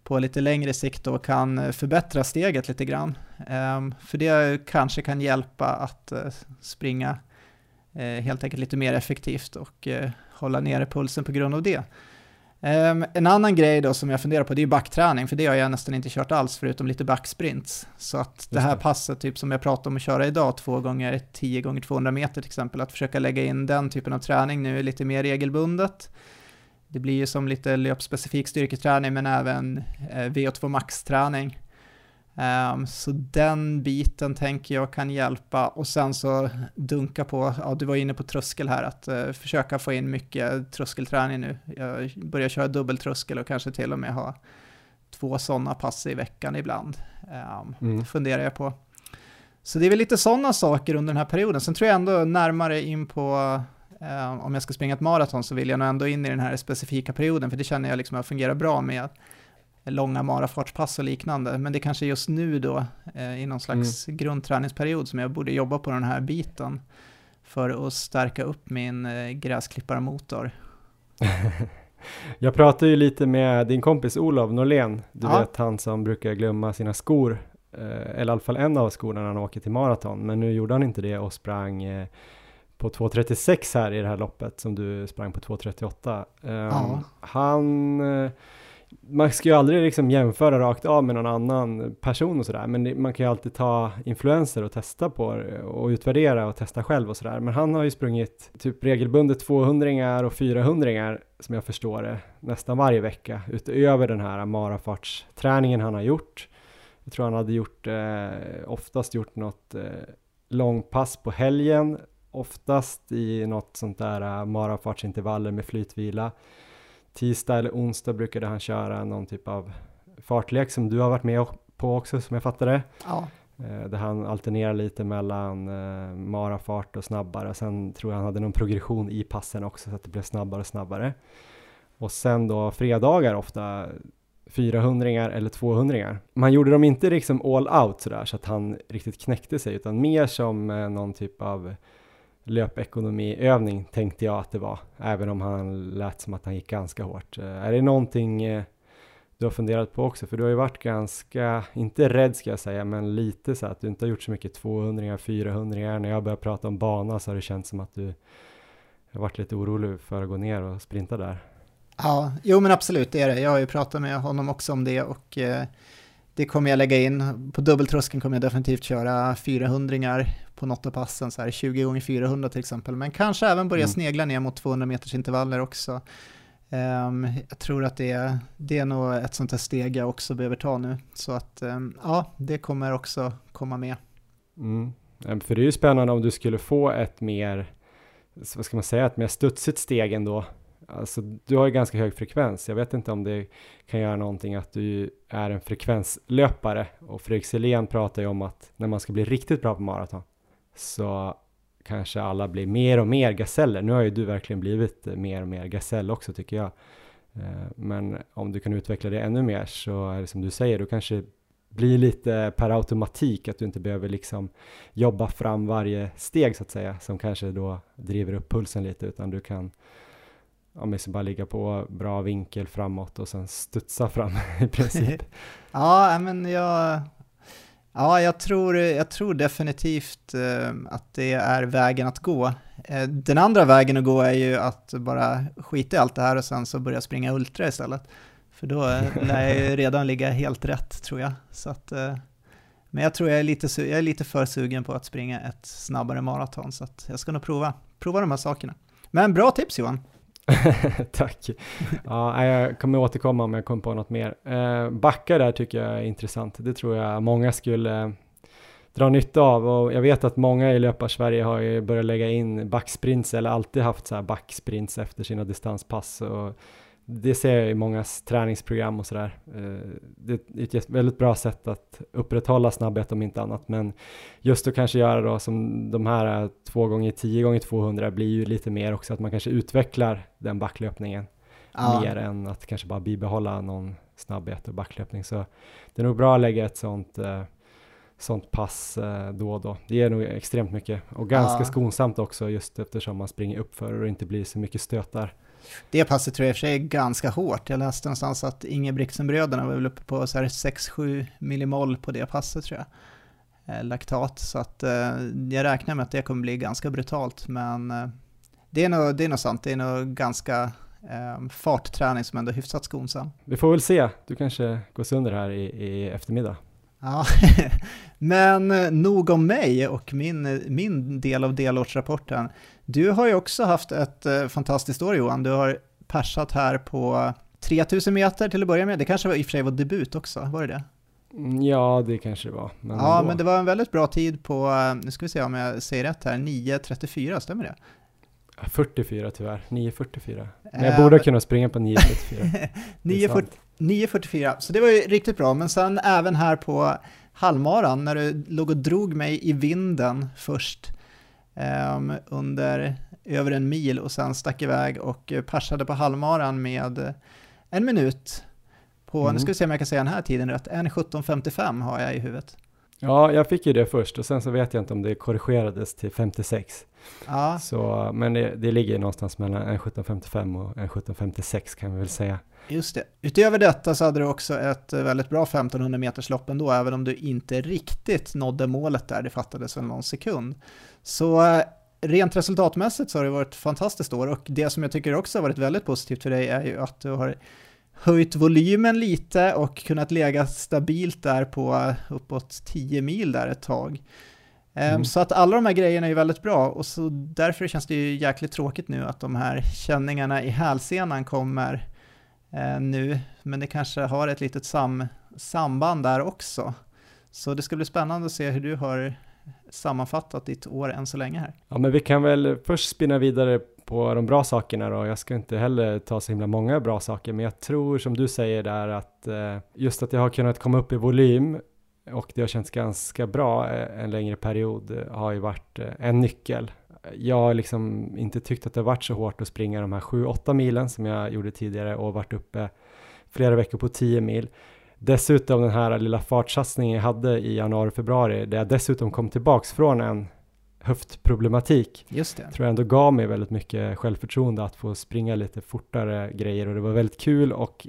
på lite längre sikt då kan eh, förbättra steget lite grann. Um, för det kanske kan hjälpa att uh, springa uh, helt enkelt lite mer effektivt och uh, hålla nere pulsen på grund av det. Um, en annan grej då som jag funderar på det är backträning, för det har jag nästan inte kört alls förutom lite backsprints. Så att det här passet, typ som jag pratade om att köra idag, två gånger 10 gånger 200 meter till exempel, att försöka lägga in den typen av träning nu lite mer regelbundet. Det blir ju som lite löpspecifik styrketräning men även eh, VO2 max-träning. Um, så den biten tänker jag kan hjälpa och sen så dunka på, ja du var inne på tröskel här, att uh, försöka få in mycket tröskelträning nu. Jag börjar köra dubbeltröskel och kanske till och med ha två sådana pass i veckan ibland. Um, mm. funderar jag på. Så det är väl lite sådana saker under den här perioden. Sen tror jag ändå närmare in på, uh, om jag ska springa ett maraton så vill jag nog ändå in i den här specifika perioden, för det känner jag liksom att fungerar bra med långa marafartspass och liknande. Men det kanske just nu då, eh, i någon slags mm. grundträningsperiod, som jag borde jobba på den här biten för att stärka upp min eh, gräsklipparmotor. jag pratade ju lite med din kompis Olof Norlén, du ja. vet han som brukar glömma sina skor, eh, eller i alla fall en av skorna när han åker till maraton, men nu gjorde han inte det och sprang på 2.36 här i det här loppet som du sprang på 2.38. Um, ja. Han man ska ju aldrig liksom jämföra rakt av med någon annan person och sådär, men det, man kan ju alltid ta influenser och testa på och utvärdera och testa själv och sådär. Men han har ju sprungit typ regelbundet 200 och 400 som jag förstår det, nästan varje vecka utöver den här marafartsträningen han har gjort. Jag tror han hade gjort, eh, oftast gjort något eh, långpass på helgen, oftast i något sånt där eh, marafartsintervaller med flytvila tisdag eller onsdag brukade han köra någon typ av fartlek som du har varit med på också som jag fattar det. Ja. Eh, där han alternerar lite mellan eh, marafart och snabbare. Sen tror jag han hade någon progression i passen också så att det blev snabbare och snabbare. Och sen då fredagar ofta 400 eller 200 Man gjorde dem inte liksom all out sådär så att han riktigt knäckte sig utan mer som eh, någon typ av löpekonomiövning tänkte jag att det var, även om han lät som att han gick ganska hårt. Eh, är det någonting eh, du har funderat på också? För du har ju varit ganska, inte rädd ska jag säga, men lite så att du inte har gjort så mycket 200 400 När jag börjar prata om bana så har det känts som att du har varit lite orolig för att gå ner och sprinta där. Ja, jo men absolut det är det. Jag har ju pratat med honom också om det och eh, det kommer jag lägga in. På dubbeltröskeln kommer jag definitivt köra 400 på något av passen, så här 20 gånger 400 till exempel, men kanske även börja mm. snegla ner mot 200 meters intervaller också. Um, jag tror att det är, det är nog ett sånt här steg jag också behöver ta nu, så att um, ja, det kommer också komma med. Mm. För det är ju spännande om du skulle få ett mer, vad ska man säga, ett mer studsigt steg ändå. Alltså, du har ju ganska hög frekvens. Jag vet inte om det kan göra någonting att du är en frekvenslöpare och Fredrik Selén pratar ju om att när man ska bli riktigt bra på maraton så kanske alla blir mer och mer gaseller. Nu har ju du verkligen blivit eh, mer och mer gasell också tycker jag. Eh, men om du kan utveckla det ännu mer så är det som du säger, då kanske blir lite per automatik att du inte behöver liksom jobba fram varje steg så att säga som kanske då driver upp pulsen lite utan du kan ja, men bara ligga på bra vinkel framåt och sen studsa fram i princip. ja, men jag, ja, jag, tror, jag tror definitivt eh, att det är vägen att gå. Eh, den andra vägen att gå är ju att bara skita i allt det här och sen så börja springa ultra istället. För då eh, lär jag ju redan ligga helt rätt tror jag. Så att, men jag tror jag är, lite, jag är lite för sugen på att springa ett snabbare maraton så att jag ska nog prova, prova de här sakerna. Men bra tips Johan! Tack! Ja, jag kommer återkomma om jag kommer på något mer. Eh, där tycker jag är intressant. Det tror jag många skulle eh, dra nytta av och jag vet att många i löpar-Sverige har ju börjat lägga in backsprints eller alltid haft så här backsprints efter sina distanspass och det ser jag i många träningsprogram och sådär. Eh, det är ett väldigt bra sätt att upprätthålla snabbhet om inte annat, men just att kanske göra då som de här 2 gånger 10 gånger 200 blir ju lite mer också att man kanske utvecklar den backlöpningen ja. mer än att kanske bara bibehålla någon snabbhet och backlöpning. Så det är nog bra att lägga ett sånt eh, sånt pass eh, då och då. Det ger nog extremt mycket och ganska ja. skonsamt också just eftersom man springer uppför och det inte blir så mycket stötar. Det passet tror jag i och för sig är ganska hårt. Jag läste någonstans att Ingebrigtsen-bröderna var väl uppe på 6-7 millimol på det passet tror jag. Eh, laktat, så att eh, jag räknar med att det kommer bli ganska brutalt. Men eh, det, är nog, det är nog sant, det är nog ganska eh, fartträning som ändå är hyfsat skonsam. Vi får väl se, du kanske går sönder här i, i eftermiddag. Ja, men nog om mig och min, min del av delårsrapporten. Du har ju också haft ett eh, fantastiskt år Johan. Du har persat här på 3000 meter till att börja med. Det kanske var, i och för sig var debut också, var det det? Mm, ja, det kanske det var. Men ja, ändå. men det var en väldigt bra tid på, eh, nu ska vi se om jag säger rätt här, 9.34, stämmer det? 44 tyvärr, 9.44. Men jag borde kunna springa på 9.34. 9.44, så det var ju riktigt bra. Men sen även här på halvmaran, när du låg och drog mig i vinden först um, under över en mil och sen stack iväg och persade på halvmaran med en minut på, mm. nu ska vi se om jag kan säga den här tiden rätt, 1.17.55 har jag i huvudet. Ja, jag fick ju det först och sen så vet jag inte om det korrigerades till 56. Ja. Så, men det, det ligger någonstans mellan 1.17.55 och 1.17.56 kan vi väl säga. Just det. Utöver detta så hade du också ett väldigt bra 1500 meters lopp ändå, även om du inte riktigt nådde målet där, det fattades väl någon sekund. Så eh, rent resultatmässigt så har det varit ett fantastiskt år och det som jag tycker också har varit väldigt positivt för dig är ju att du har höjt volymen lite och kunnat lägga stabilt där på uppåt 10 mil där ett tag. Ehm, mm. Så att alla de här grejerna är väldigt bra och så därför känns det ju jäkligt tråkigt nu att de här känningarna i hälsenan kommer eh, nu, men det kanske har ett litet sam samband där också. Så det ska bli spännande att se hur du har sammanfattat ditt år än så länge här. Ja, men vi kan väl först spinna vidare på de bra sakerna då. Jag ska inte heller ta så himla många bra saker, men jag tror som du säger där att eh, just att jag har kunnat komma upp i volym och det har känts ganska bra eh, en längre period eh, har ju varit eh, en nyckel. Jag har liksom inte tyckt att det har varit så hårt att springa de här 7-8 milen som jag gjorde tidigare och varit uppe flera veckor på 10 mil. Dessutom den här lilla fartsatsningen jag hade i januari, februari, där jag dessutom kom tillbaks från en höftproblematik. Just det. Tror jag ändå gav mig väldigt mycket självförtroende att få springa lite fortare grejer och det var väldigt kul och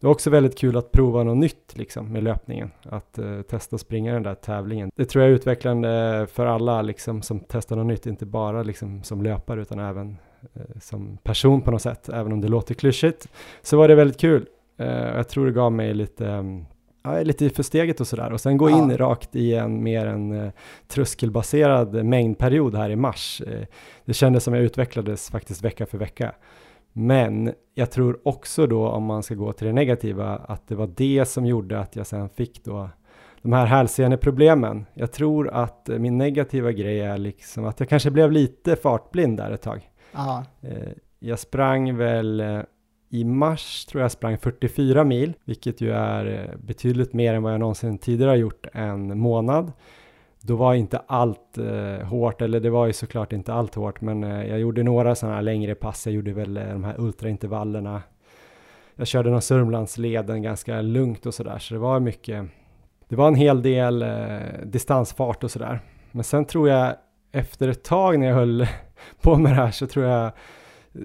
det var också väldigt kul att prova något nytt liksom med löpningen, att uh, testa springa den där tävlingen. Det tror jag är utvecklande för alla liksom som testar något nytt, inte bara liksom som löpare utan även uh, som person på något sätt, även om det låter klyschigt. Så var det väldigt kul. Uh, jag tror det gav mig lite um, ja, lite för steget och sådär och sen gå ja. in rakt i en mer en uh, tröskelbaserad mängdperiod här i mars. Uh, det kändes som jag utvecklades faktiskt vecka för vecka. Men jag tror också då om man ska gå till det negativa att det var det som gjorde att jag sen fick då de här hälseneproblemen. Jag tror att min negativa grej är liksom att jag kanske blev lite fartblind där ett tag. Jag sprang väl i mars tror jag sprang 44 mil, vilket ju är eh, betydligt mer än vad jag någonsin tidigare har gjort en månad. Då var inte allt eh, hårt, eller det var ju såklart inte allt hårt, men eh, jag gjorde några sådana här längre pass. Jag gjorde väl eh, de här ultraintervallerna. Jag körde någon Sörmlandsleden ganska lugnt och sådär, så det var mycket det var en hel del eh, distansfart och sådär. Men sen tror jag efter ett tag när jag höll på med det här så tror jag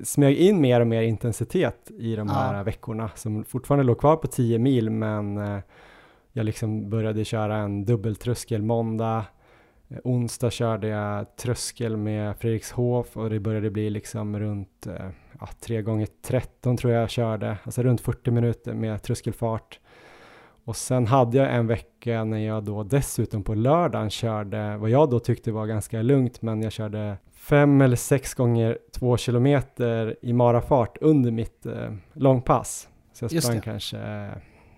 smög in mer och mer intensitet i de här ja. veckorna som fortfarande låg kvar på 10 mil men eh, jag liksom började köra en dubbeltröskel måndag eh, onsdag körde jag tröskel med Fredrikshof och det började bli liksom runt eh, ja, 3 gånger 13 tror jag jag körde, alltså runt 40 minuter med tröskelfart. Och sen hade jag en vecka när jag då dessutom på lördagen körde vad jag då tyckte var ganska lugnt, men jag körde fem eller sex gånger två kilometer i marafart under mitt eh, långpass. Så jag sprang kanske,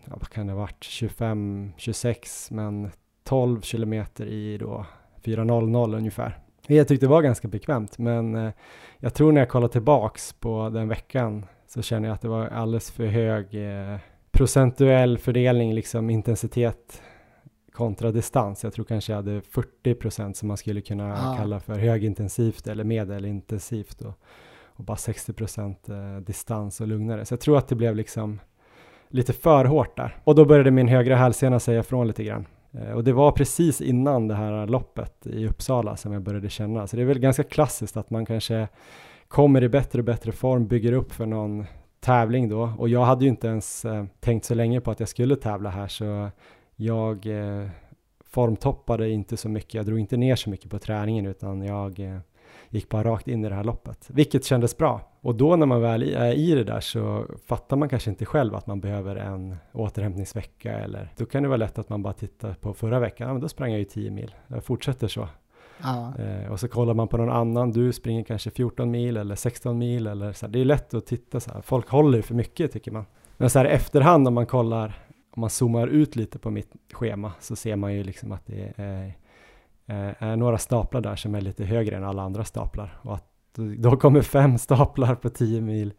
vad kan det ha varit, 25, 26, men 12 kilometer i då 4.00 ungefär. Jag tyckte det var ganska bekvämt, men eh, jag tror när jag kollar tillbaks på den veckan så känner jag att det var alldeles för hög eh, procentuell fördelning, liksom intensitet kontra distans. Jag tror kanske jag hade 40 procent som man skulle kunna ah. kalla för högintensivt eller medelintensivt och, och bara 60 procent eh, distans och lugnare. Så jag tror att det blev liksom lite för hårt där. Och då började min högra hälsena säga ifrån lite grann. Eh, och det var precis innan det här loppet i Uppsala som jag började känna. Så det är väl ganska klassiskt att man kanske kommer i bättre och bättre form, bygger upp för någon tävling då. Och jag hade ju inte ens eh, tänkt så länge på att jag skulle tävla här så jag eh, formtoppade inte så mycket. Jag drog inte ner så mycket på träningen utan jag eh, gick bara rakt in i det här loppet, vilket kändes bra. Och då när man väl är i det där så fattar man kanske inte själv att man behöver en återhämtningsvecka eller då kan det vara lätt att man bara tittar på förra veckan, ja, men då sprang jag ju 10 mil, jag fortsätter så. Ja. Eh, och så kollar man på någon annan, du springer kanske 14 mil eller 16 mil eller så här. Det är lätt att titta så här, folk håller för mycket tycker man. Men så här efterhand om man kollar, om man zoomar ut lite på mitt schema så ser man ju liksom att det är Eh, är några staplar där som är lite högre än alla andra staplar och att då kommer fem staplar på tio mil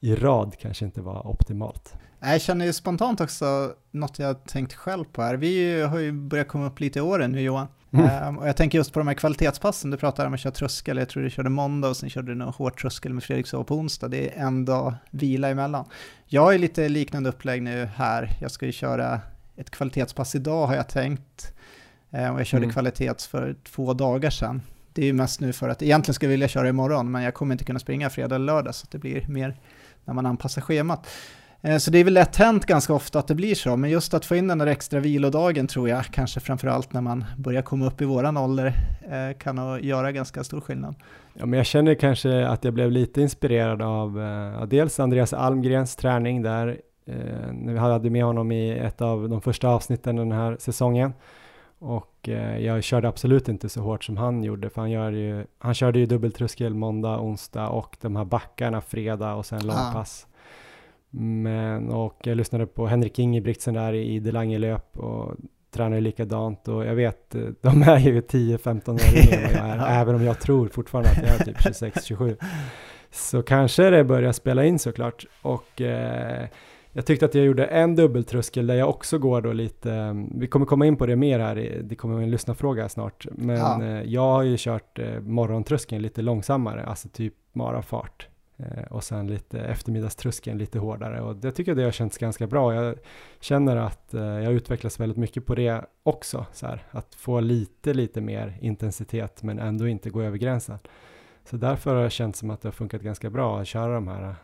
i rad kanske inte var optimalt. Jag känner ju spontant också något jag tänkt själv på här. Vi har ju börjat komma upp lite i åren nu Johan. Mm. Um, och jag tänker just på de här kvalitetspassen, du pratade om att köra tröskel, jag tror du körde måndag och sen körde du någon hårt tröskel med Fredriksson på onsdag. Det är en dag vila emellan. Jag ju lite liknande upplägg nu här. Jag ska ju köra ett kvalitetspass idag har jag tänkt. Eh, och jag körde mm. kvalitets för två dagar sedan. Det är ju mest nu för att egentligen skulle jag vilja köra imorgon, men jag kommer inte kunna springa fredag eller lördag, så det blir mer när man anpassar schemat. Eh, så det är väl lätt hänt ganska ofta att det blir så, men just att få in den där extra vilodagen tror jag, kanske framförallt när man börjar komma upp i våran ålder, eh, kan göra ganska stor skillnad. Ja, men jag känner kanske att jag blev lite inspirerad av eh, dels Andreas Almgrens träning där, eh, när vi hade med honom i ett av de första avsnitten den här säsongen. Och eh, jag körde absolut inte så hårt som han gjorde, för han, gör ju, han körde ju dubbeltröskel måndag, onsdag och de här backarna fredag och sen långpass. Ah. Men, och jag lyssnade på Henrik Ingebrigtsen där i Delange löp och tränar ju likadant och jag vet, eh, de är ju 10-15 år yngre än jag är, ja. även om jag tror fortfarande att jag är typ 26-27. Så kanske det börjar spela in såklart. Och eh, jag tyckte att jag gjorde en dubbeltröskel där jag också går då lite, vi kommer komma in på det mer här, det kommer en lyssnarfråga snart, men ja. Eh, jag har ju kört eh, morgontröskeln lite långsammare, alltså typ marafart. Eh, och sen lite eftermiddagströskeln lite hårdare och det tycker jag det har känts ganska bra. Jag känner att jag utvecklas väldigt mycket på det också, så här, att få lite, lite mer intensitet men ändå inte gå över gränsen. Så därför har det känts som att det har funkat ganska bra att köra de här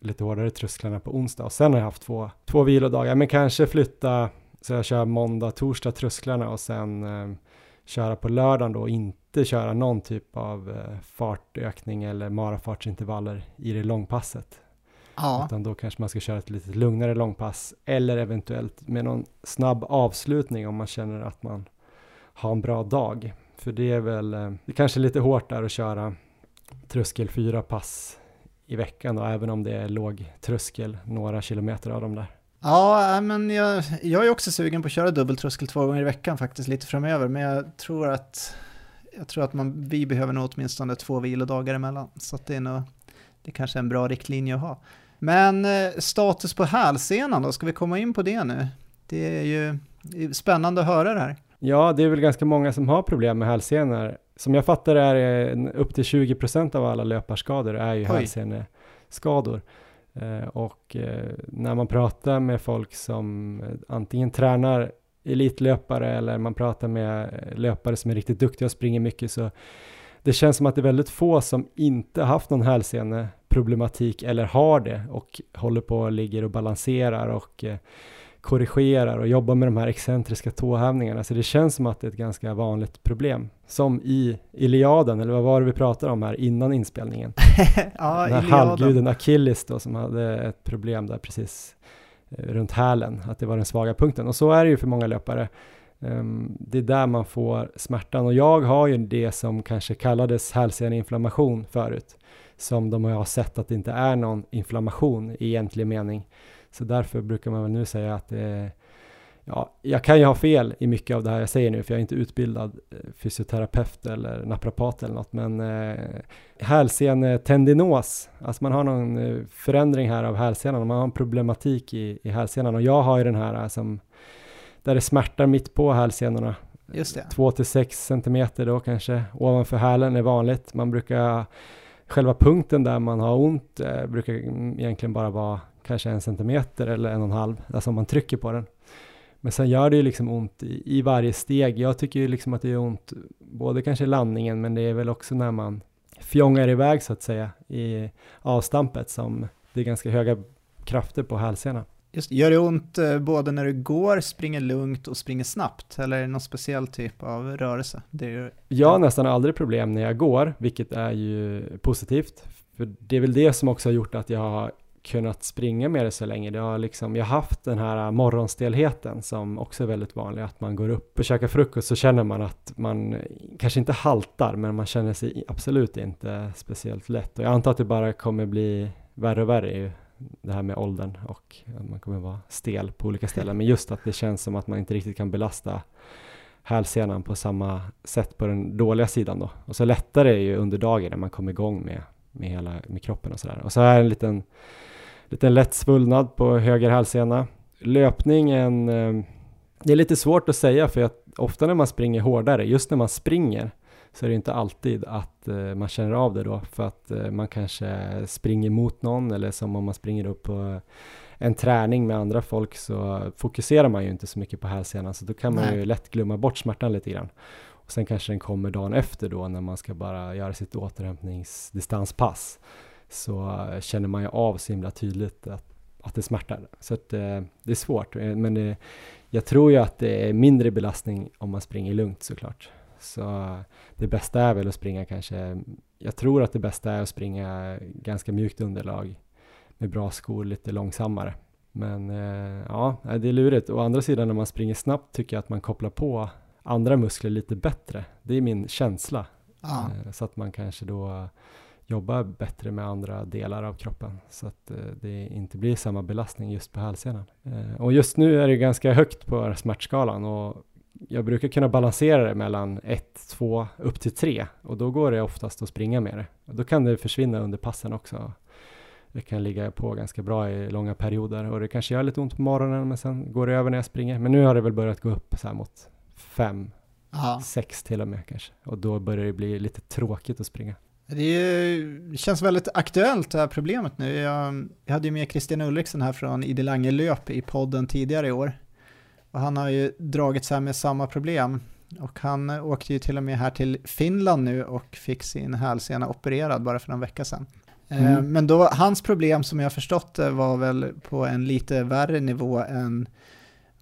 lite hårdare trösklarna på onsdag och sen har jag haft två, två vilodagar, men kanske flytta så jag kör måndag, torsdag trösklarna och sen eh, köra på lördagen då och inte köra någon typ av eh, fartökning eller marafartsintervaller i det långpasset. Ja. Utan då kanske man ska köra ett lite lugnare långpass eller eventuellt med någon snabb avslutning om man känner att man har en bra dag. För det är väl, eh, det är kanske lite hårt där att köra tröskel fyra pass i veckan då, även om det är låg tröskel, några kilometer av dem där. Ja, men jag, jag är också sugen på att köra dubbeltröskel två gånger i veckan faktiskt lite framöver, men jag tror att, jag tror att man, vi behöver nog åtminstone två vilodagar emellan, så att det är nog, det kanske är en bra riktlinje att ha. Men eh, status på hälsenan då, ska vi komma in på det nu? Det är ju spännande att höra det här. Ja, det är väl ganska många som har problem med hälsenor som jag fattar är det upp till 20% av alla löparskador är ju hälseneskador. Eh, och eh, när man pratar med folk som antingen tränar elitlöpare eller man pratar med löpare som är riktigt duktiga och springer mycket så det känns som att det är väldigt få som inte haft någon hälseneproblematik eller har det och håller på och ligger och balanserar och eh, korrigerar och jobbar med de här excentriska tåhävningarna. Så det känns som att det är ett ganska vanligt problem. Som i Iliaden, eller vad var det vi pratade om här innan inspelningen? ja, Den halvguden Achilles då som hade ett problem där precis eh, runt hälen, att det var den svaga punkten. Och så är det ju för många löpare. Um, det är där man får smärtan och jag har ju det som kanske kallades hälseneinflammation förut, som de har sett att det inte är någon inflammation i egentlig mening. Så därför brukar man väl nu säga att det är Ja, jag kan ju ha fel i mycket av det här jag säger nu, för jag är inte utbildad eh, fysioterapeut eller naprapat eller något, men eh, hälsenetendinos, alltså man har någon eh, förändring här av hälsenan, man har en problematik i, i hälsenan och jag har ju den här eh, som, där det smärtar mitt på hälsenorna. Just det. 2 till 6 centimeter då kanske, ovanför hälen är vanligt. Man brukar, själva punkten där man har ont eh, brukar egentligen bara vara kanske en centimeter eller en och en halv, alltså om man trycker på den. Men sen gör det ju liksom ont i, i varje steg. Jag tycker ju liksom att det gör ont både kanske i landningen, men det är väl också när man fjongar iväg så att säga i avstampet som det är ganska höga krafter på hälsenan. Just, gör det ont eh, både när du går, springer lugnt och springer snabbt? Eller är det någon speciell typ av rörelse? Det är, jag har nästan aldrig problem när jag går, vilket är ju positivt. För det är väl det som också har gjort att jag har kunnat springa med det så länge. Det har liksom, jag har haft den här morgonstelheten som också är väldigt vanlig, att man går upp och käkar frukost så känner man att man kanske inte haltar, men man känner sig absolut inte speciellt lätt. Och jag antar att det bara kommer bli värre och värre ju, det här med åldern och att man kommer vara stel på olika ställen. Men just att det känns som att man inte riktigt kan belasta hälsenan på samma sätt på den dåliga sidan då. Och så lättare är ju under dagen när man kommer igång med, med hela med kroppen och sådär. Och så är en liten liten lätt svullnad på höger hälsena. Löpningen, eh, det är lite svårt att säga för att ofta när man springer hårdare, just när man springer, så är det inte alltid att eh, man känner av det då för att eh, man kanske springer mot någon eller som om man springer upp på en träning med andra folk så fokuserar man ju inte så mycket på hälsenan så då kan man Nej. ju lätt glömma bort smärtan lite grann. Och sen kanske den kommer dagen efter då när man ska bara göra sitt återhämtningsdistanspass så känner man ju av så himla tydligt att, att det smärtar. Så att, eh, det är svårt, eh, men det, jag tror ju att det är mindre belastning om man springer lugnt såklart. Så det bästa är väl att springa kanske, jag tror att det bästa är att springa ganska mjukt underlag med bra skor lite långsammare. Men eh, ja, det är lurigt. Å andra sidan när man springer snabbt tycker jag att man kopplar på andra muskler lite bättre. Det är min känsla. Ah. Så att man kanske då jobba bättre med andra delar av kroppen så att eh, det inte blir samma belastning just på hälsenan. Eh, och just nu är det ganska högt på smärtskalan och jag brukar kunna balansera det mellan 1, 2 upp till 3 och då går det oftast att springa med det. Då kan det försvinna under passen också. Det kan ligga på ganska bra i långa perioder och det kanske gör lite ont på morgonen men sen går det över när jag springer. Men nu har det väl börjat gå upp så här mot 5, 6 till och med kanske och då börjar det bli lite tråkigt att springa. Det, känns väldigt aktuellt det här problemet nu. Jag, jag hade ju med Christian Ulriksen här från Idilange löp i podden tidigare i år. Och han har ju dragit sig med samma problem. Och han åkte ju till och med här till Finland nu och fick sin hälsena opererad bara för någon vecka sedan. Eh, mm. Men då, hans problem som jag förstått det var väl på en lite värre nivå än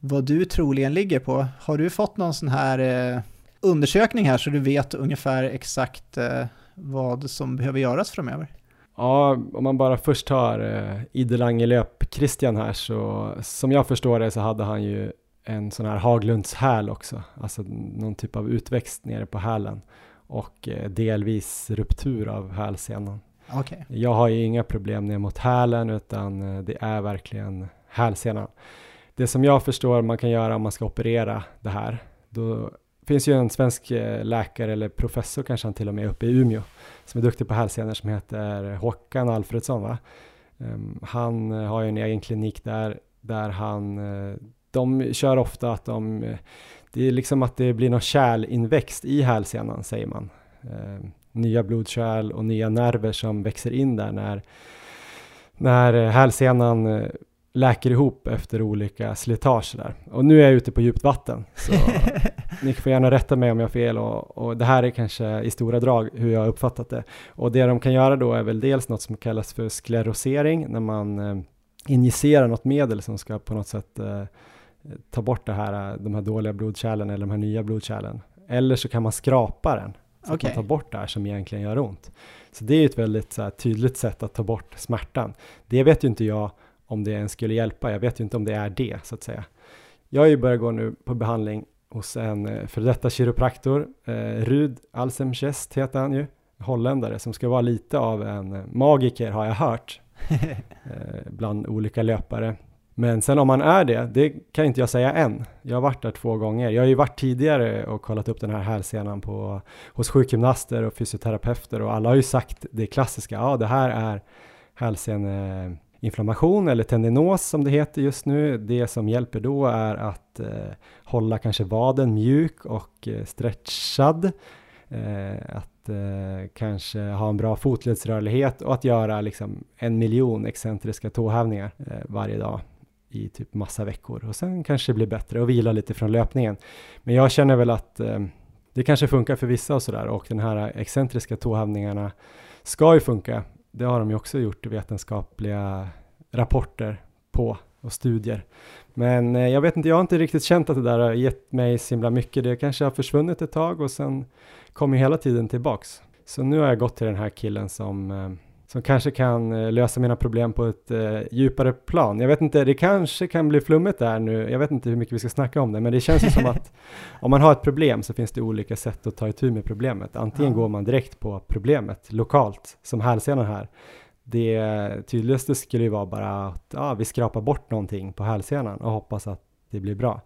vad du troligen ligger på. Har du fått någon sån här eh, undersökning här så du vet ungefär exakt eh, vad som behöver göras framöver? Ja, om man bara först tar eh, Idelange löp Christian här så som jag förstår det så hade han ju en sån här Haglunds häl också, alltså någon typ av utväxt nere på hälen och eh, delvis ruptur av hälsenan. Okay. Jag har ju inga problem ner mot hälen utan eh, det är verkligen hälsenan. Det som jag förstår man kan göra om man ska operera det här, då finns ju en svensk eh, läkare eller professor kanske han till och med uppe i Umeå som är duktig på hälsenor som heter Håkan Alfredsson. Va? Ehm, han eh, har ju en egen klinik där, där han, eh, de kör ofta att de, det är liksom att det blir någon kärlinväxt i hälsenan säger man. Ehm, nya blodkärl och nya nerver som växer in där när, när hälsenan läker ihop efter olika slitage där. Och nu är jag ute på djupt vatten, så ni får gärna rätta mig om jag har fel och, och, det här är kanske i stora drag hur jag har uppfattat det. Och det de kan göra då är väl dels något som kallas för sklerosering, när man eh, injicerar något medel som ska på något sätt eh, ta bort det här, de här dåliga blodkärlen eller de här nya blodkärlen. Eller så kan man skrapa den, så okay. att man tar bort det här som egentligen gör ont. Så det är ett väldigt här, tydligt sätt att ta bort smärtan. Det vet ju inte jag om det ens skulle hjälpa. Jag vet ju inte om det är det, så att säga. Jag har ju börjat gå nu på behandling hos en eh, för detta kiropraktor, eh, Rud Alsemchest heter han ju, holländare, som ska vara lite av en eh, magiker har jag hört, eh, bland olika löpare. Men sen om man är det, det kan inte jag säga än. Jag har varit där två gånger. Jag har ju varit tidigare och kollat upp den här hälsenan på, hos sjukgymnaster och fysioterapeuter och alla har ju sagt det klassiska, ja det här är inflammation eller tendinos som det heter just nu. Det som hjälper då är att eh, hålla kanske vaden mjuk och eh, stretchad. Eh, att eh, kanske ha en bra fotledsrörlighet och att göra liksom en miljon excentriska tåhävningar eh, varje dag i typ massa veckor och sen kanske det blir bättre och vila lite från löpningen. Men jag känner väl att eh, det kanske funkar för vissa och sådär och den här excentriska tåhävningarna ska ju funka. Det har de ju också gjort vetenskapliga rapporter på och studier. Men eh, jag vet inte, jag har inte riktigt känt att det där har gett mig så himla mycket. Det kanske har försvunnit ett tag och sen kommer hela tiden tillbaks. Så nu har jag gått till den här killen som eh, som kanske kan eh, lösa mina problem på ett eh, djupare plan. Jag vet inte, det kanske kan bli flummigt där nu. Jag vet inte hur mycket vi ska snacka om det, men det känns ju som att om man har ett problem så finns det olika sätt att ta itu med problemet. Antingen ja. går man direkt på problemet lokalt, som hälsenan här. Det tydligaste skulle ju vara bara att ja, vi skrapar bort någonting på hälsenan och hoppas att det blir bra.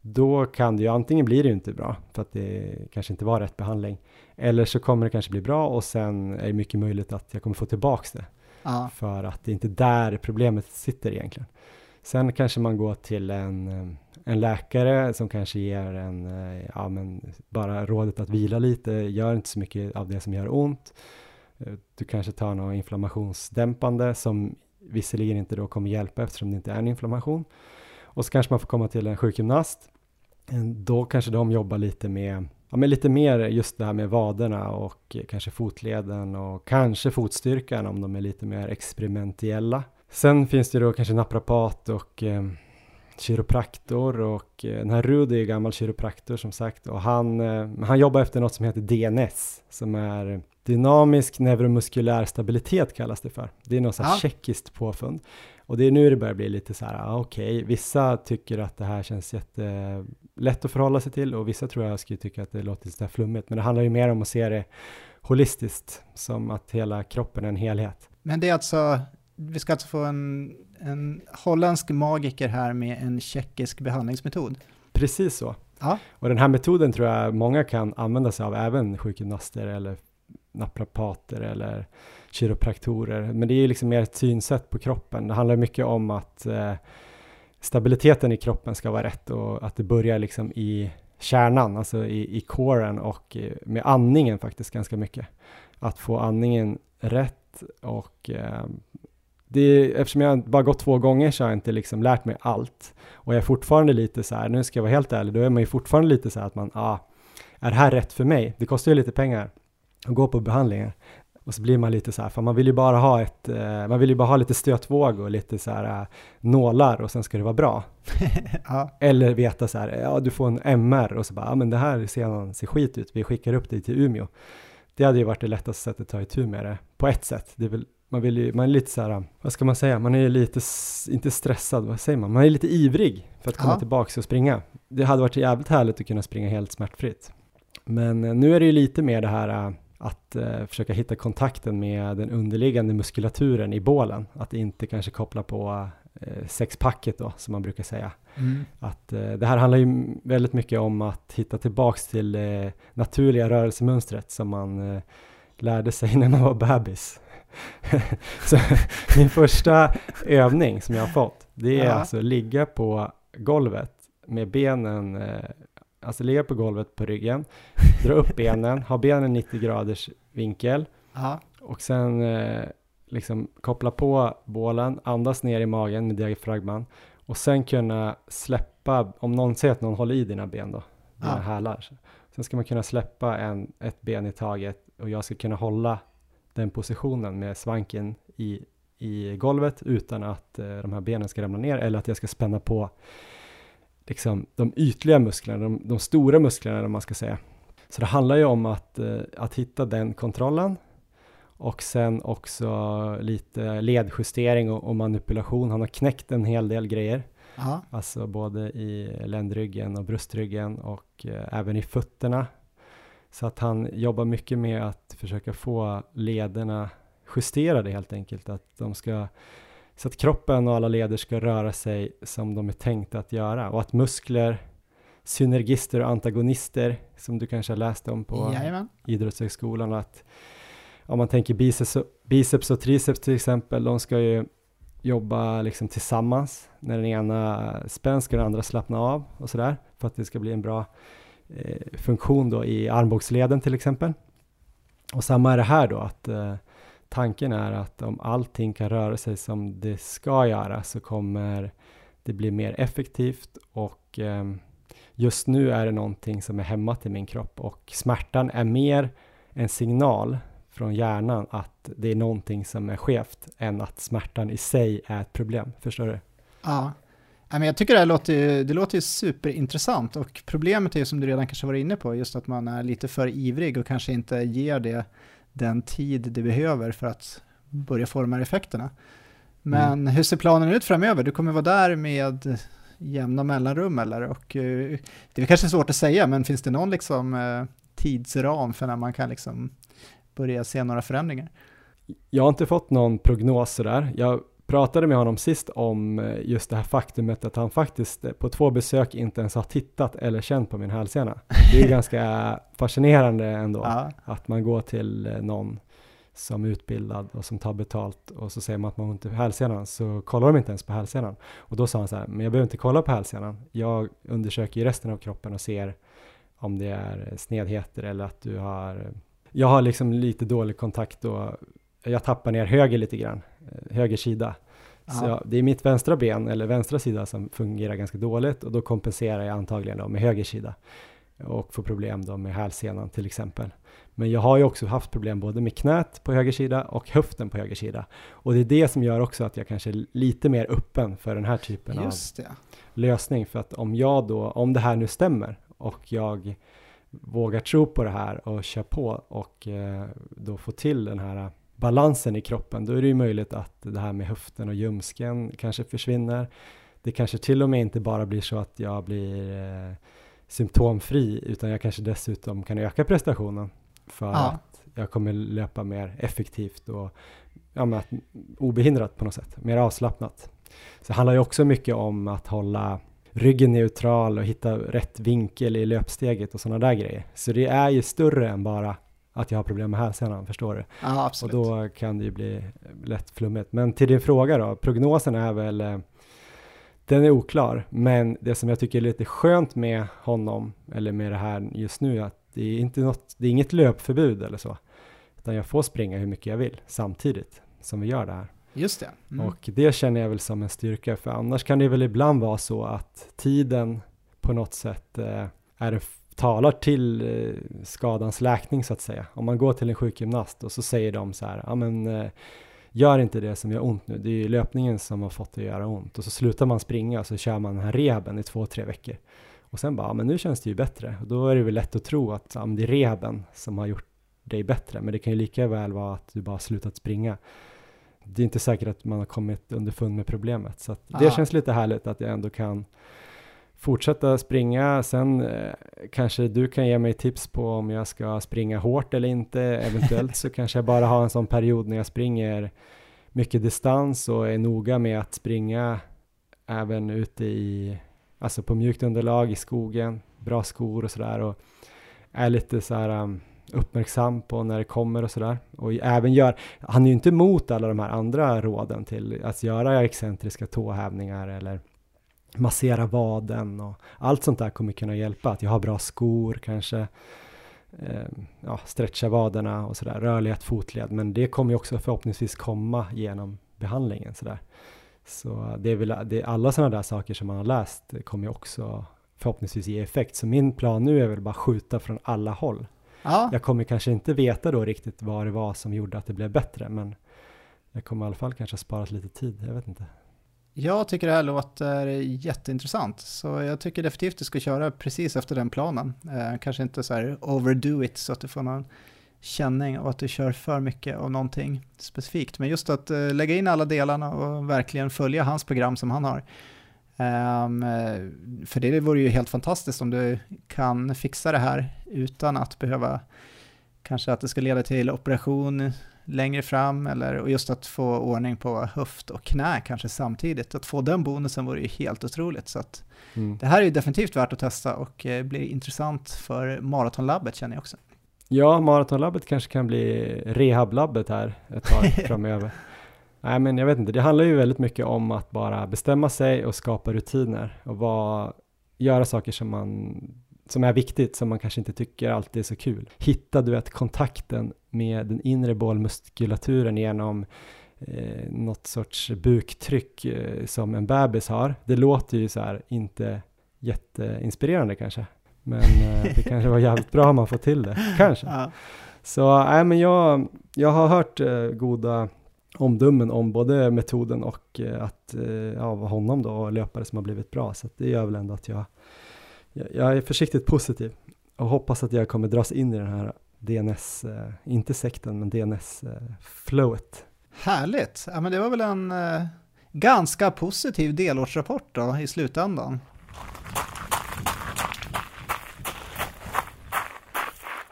Då kan det ju antingen bli det inte bra för att det kanske inte var rätt behandling eller så kommer det kanske bli bra och sen är det mycket möjligt att jag kommer få tillbaks det. Ja. För att det är inte där problemet sitter egentligen. Sen kanske man går till en, eh, en läkare som kanske ger en, eh, ja men bara rådet att vila lite, gör inte så mycket av det som gör ont. Eh, du kanske tar något inflammationsdämpande som visserligen inte då kommer hjälpa eftersom det inte är en inflammation. Och så kanske man får komma till en sjukgymnast. Då kanske de jobbar lite med ja, men lite mer just det här med vaderna och kanske fotleden och kanske fotstyrkan om de är lite mer experimentella. Sen finns det då kanske naprapat och eh, kiropraktor och eh, den här Rudi är gammal kiropraktor som sagt och han, eh, han jobbar efter något som heter DNS som är dynamisk neuromuskulär stabilitet kallas det för. Det är något ja. tjeckiskt påfund och det är nu det börjar bli lite så här, ah, okej, okay, vissa tycker att det här känns jättelätt att förhålla sig till och vissa tror jag skulle tycka att det låter lite flummigt. Men det handlar ju mer om att se det holistiskt, som att hela kroppen är en helhet. Men det är alltså, vi ska alltså få en, en holländsk magiker här med en tjeckisk behandlingsmetod? Precis så. Ja. Och den här metoden tror jag många kan använda sig av, även sjukgymnaster eller naprapater eller kiropraktorer. Men det är ju liksom mer ett synsätt på kroppen. Det handlar mycket om att eh, stabiliteten i kroppen ska vara rätt och att det börjar liksom i kärnan, alltså i, i coren och eh, med andningen faktiskt ganska mycket. Att få andningen rätt och eh, det, eftersom jag bara gått två gånger så har jag inte liksom lärt mig allt. Och jag är fortfarande lite så här, nu ska jag vara helt ärlig, då är man ju fortfarande lite så här att man, ah, är det här rätt för mig? Det kostar ju lite pengar att gå på behandlingar. Och så blir man lite så här, för man vill ju bara ha ett, eh, man vill ju bara ha lite stötvåg och lite så här eh, nålar och sen ska det vara bra. ja. Eller veta så här, ja du får en MR och så bara, ja men det här ser, ser skit ut, vi skickar upp dig till Umeå. Det hade ju varit det lättaste sättet att ta itu med det, på ett sätt. Det är väl, man, vill ju, man är lite så här, vad ska man säga, man är ju lite, inte stressad, vad säger man, man är lite ivrig för att komma ja. tillbaka och springa. Det hade varit jävligt härligt att kunna springa helt smärtfritt. Men eh, nu är det ju lite mer det här att eh, försöka hitta kontakten med den underliggande muskulaturen i bålen. Att inte kanske koppla på eh, sexpacket då, som man brukar säga. Mm. Att eh, det här handlar ju väldigt mycket om att hitta tillbaks till det naturliga rörelsemönstret som man eh, lärde sig när man var bebis. Så min första övning som jag har fått, det är ja. alltså ligga på golvet med benen eh, alltså ligga på golvet på ryggen, dra upp benen, ha benen 90 graders vinkel Aha. och sen eh, liksom koppla på bålen, andas ner i magen med diafragman och sen kunna släppa, om någon säger att någon håller i dina ben då, dina Ja. hälar. Sen ska man kunna släppa en, ett ben i taget och jag ska kunna hålla den positionen med svanken i, i golvet utan att eh, de här benen ska ramla ner eller att jag ska spänna på liksom, de ytliga musklerna, de, de stora musklerna om man ska säga. Så det handlar ju om att, eh, att hitta den kontrollen och sen också lite ledjustering och, och manipulation. Han har knäckt en hel del grejer, Ja, alltså både i ländryggen och bröstryggen och eh, även i fötterna. Så att han jobbar mycket med att försöka få lederna justerade helt enkelt, att de ska så att kroppen och alla leder ska röra sig som de är tänkta att göra och att muskler, synergister och antagonister som du kanske har läst om på jajamän. idrottshögskolan och att om man tänker biceps och, biceps och triceps till exempel, de ska ju jobba liksom tillsammans. När den ena spänns ska den andra slappna av och sådär för att det ska bli en bra eh, funktion då i armbågsleden till exempel. Och samma är det här då att eh, tanken är att om allting kan röra sig som det ska göra så kommer det bli mer effektivt och ehm, just nu är det någonting som är hämmat i min kropp och smärtan är mer en signal från hjärnan att det är någonting som är skevt än att smärtan i sig är ett problem. Förstår du? Ja. Men jag tycker det här låter ju, det låter ju superintressant och problemet är ju som du redan kanske var inne på, just att man är lite för ivrig och kanske inte ger det den tid det behöver för att börja här effekterna. Men hur ser planen ut framöver? Du kommer vara där med jämna mellanrum eller? Och, eh, det är kanske svårt att säga, men finns det någon liksom, eh, tidsram för när man kan liksom börja se några förändringar? Jag har inte fått någon prognos sådär. Jag pratade med honom sist om eh, just det här faktumet att han faktiskt eh, på två besök inte ens har tittat eller känt på min hälsena. Det är ju ganska fascinerande ändå Ja, att man går till eh, någon som är utbildad och som tar betalt och så säger man att man har ont i hälsenan så kollar de inte ens på hälsenan. Och då sa han så här, men jag behöver inte kolla på hälsenan. Jag undersöker ju resten av kroppen och ser om det är snedheter eller att du har jag har liksom lite dålig kontakt och jag tappar ner höger lite grann, höger sida. Så Ja. jag, det är mitt vänstra ben eller vänstra sida som fungerar ganska dåligt och då kompenserar jag antagligen då med höger sida och får problem då med hälsenan till exempel. Men jag har ju också haft problem både med knät på höger sida och höften på höger sida. Och det är det som gör också att jag kanske är lite mer öppen för den här typen av lösning. För att om jag då, om det här nu stämmer och jag vågar tro på det här och kör på och eh, då få till den här balansen i kroppen, då är det ju möjligt att det här med höften och ljumsken kanske försvinner. Det kanske till och med inte bara blir så att jag blir eh, symptomfri, utan jag kanske dessutom kan öka prestationen för Ja. att jag kommer löpa mer effektivt och ja, obehindrat på något sätt, mer avslappnat. Så det handlar ju också mycket om att hålla ryggen neutral och hitta rätt vinkel i löpsteget och sådana där grejer. Så det är ju större än bara att jag har problem med hälsenan, förstår du? Ja, Och absolut. då kan det ju bli lätt flummigt. Men till din fråga då, prognosen är väl, eh, den är oklar, men det som jag tycker är lite skönt med honom, eller med det här just nu, är att det är inte något, det är inget löpförbud eller så, utan jag får springa hur mycket jag vill samtidigt som vi gör det här. Just det. Mm. Och det känner jag väl som en styrka, för annars kan det väl ibland vara så att tiden på något sätt eh, är en talar till eh, skadans läkning så att säga. Om man går till en sjukgymnast och så säger de så här, ja men eh, gör inte det som gör ont nu, det är ju löpningen som har fått det att göra ont. Och så slutar man springa och så kör man den här rehaben i två, tre veckor. Och sen bara, ja, men nu känns det ju bättre. Och då är det väl lätt att tro att ja, det är rehaben som har gjort dig bättre. Men det kan ju lika väl vara att du bara slutat springa. Det är inte säkert att man har kommit underfund med problemet. Så att det känns lite härligt att jag ändå kan fortsätta springa. Sen eh, kanske du kan ge mig tips på om jag ska springa hårt eller inte. Eventuellt så kanske jag bara har en sån period när jag springer mycket distans och är noga med att springa även ute i, alltså på mjukt underlag i skogen, bra skor och sådär och är lite så här um, uppmärksam på när det kommer och sådär. Och även gör, han är ju inte emot alla de här andra råden till att göra excentriska tåhävningar eller massera vaden och allt sånt där kommer kunna hjälpa. Att jag har bra skor kanske. eh, ja, stretcha vaderna och sådär, rörlighet, fotled, men det kommer ju också förhoppningsvis komma genom behandlingen sådär. Så det är väl det är alla sådana där saker som man har läst kommer ju också förhoppningsvis ge effekt. Så min plan nu är väl bara skjuta från alla håll. Ja. Jag kommer kanske inte veta då riktigt vad det var som gjorde att det blev bättre, men jag kommer i alla fall kanske spara lite tid, jag vet inte. Jag tycker det här låter jätteintressant, så jag tycker definitivt du ska köra precis efter den planen. Eh, kanske inte så här overdo it så att du får någon känning av att du kör för mycket av någonting specifikt. Men just att eh, lägga in alla delarna och verkligen följa hans program som han har. Um, för det vore ju helt fantastiskt om du kan fixa det här utan att behöva kanske att det ska leda till operation längre fram eller och just att få ordning på höft och knä kanske samtidigt. Att få den bonusen vore ju helt otroligt. Så mm. det här är ju definitivt värt att testa och eh, blir intressant för maratonlabbet känner jag också. Ja, maratonlabbet kanske kan bli rehablabbet här ett tag framöver. Nej, men jag vet inte, det handlar ju väldigt mycket om att bara bestämma sig och skapa rutiner och vara, göra saker som man som är viktigt, som man kanske inte tycker alltid är så kul. Hitta, du vet, kontakten med den inre bålmuskulaturen genom eh, något sorts buktryck eh, som en bebis har. Det låter ju så här inte jätteinspirerande kanske, men eh, det kanske var jävligt bra om man får till det, kanske. Ja. Så nej, men jag, jag har hört eh, goda omdömen om både metoden och eh, att eh, ja, honom då och löpare som har blivit bra. Så det gör väl ändå att jag, jag är försiktigt positiv och hoppas att jag kommer dras in i den här DNS, eh, inte sekten, men DNS-flowet. Härligt! Ja, men det var väl en eh, ganska positiv delårsrapport då i slutändan.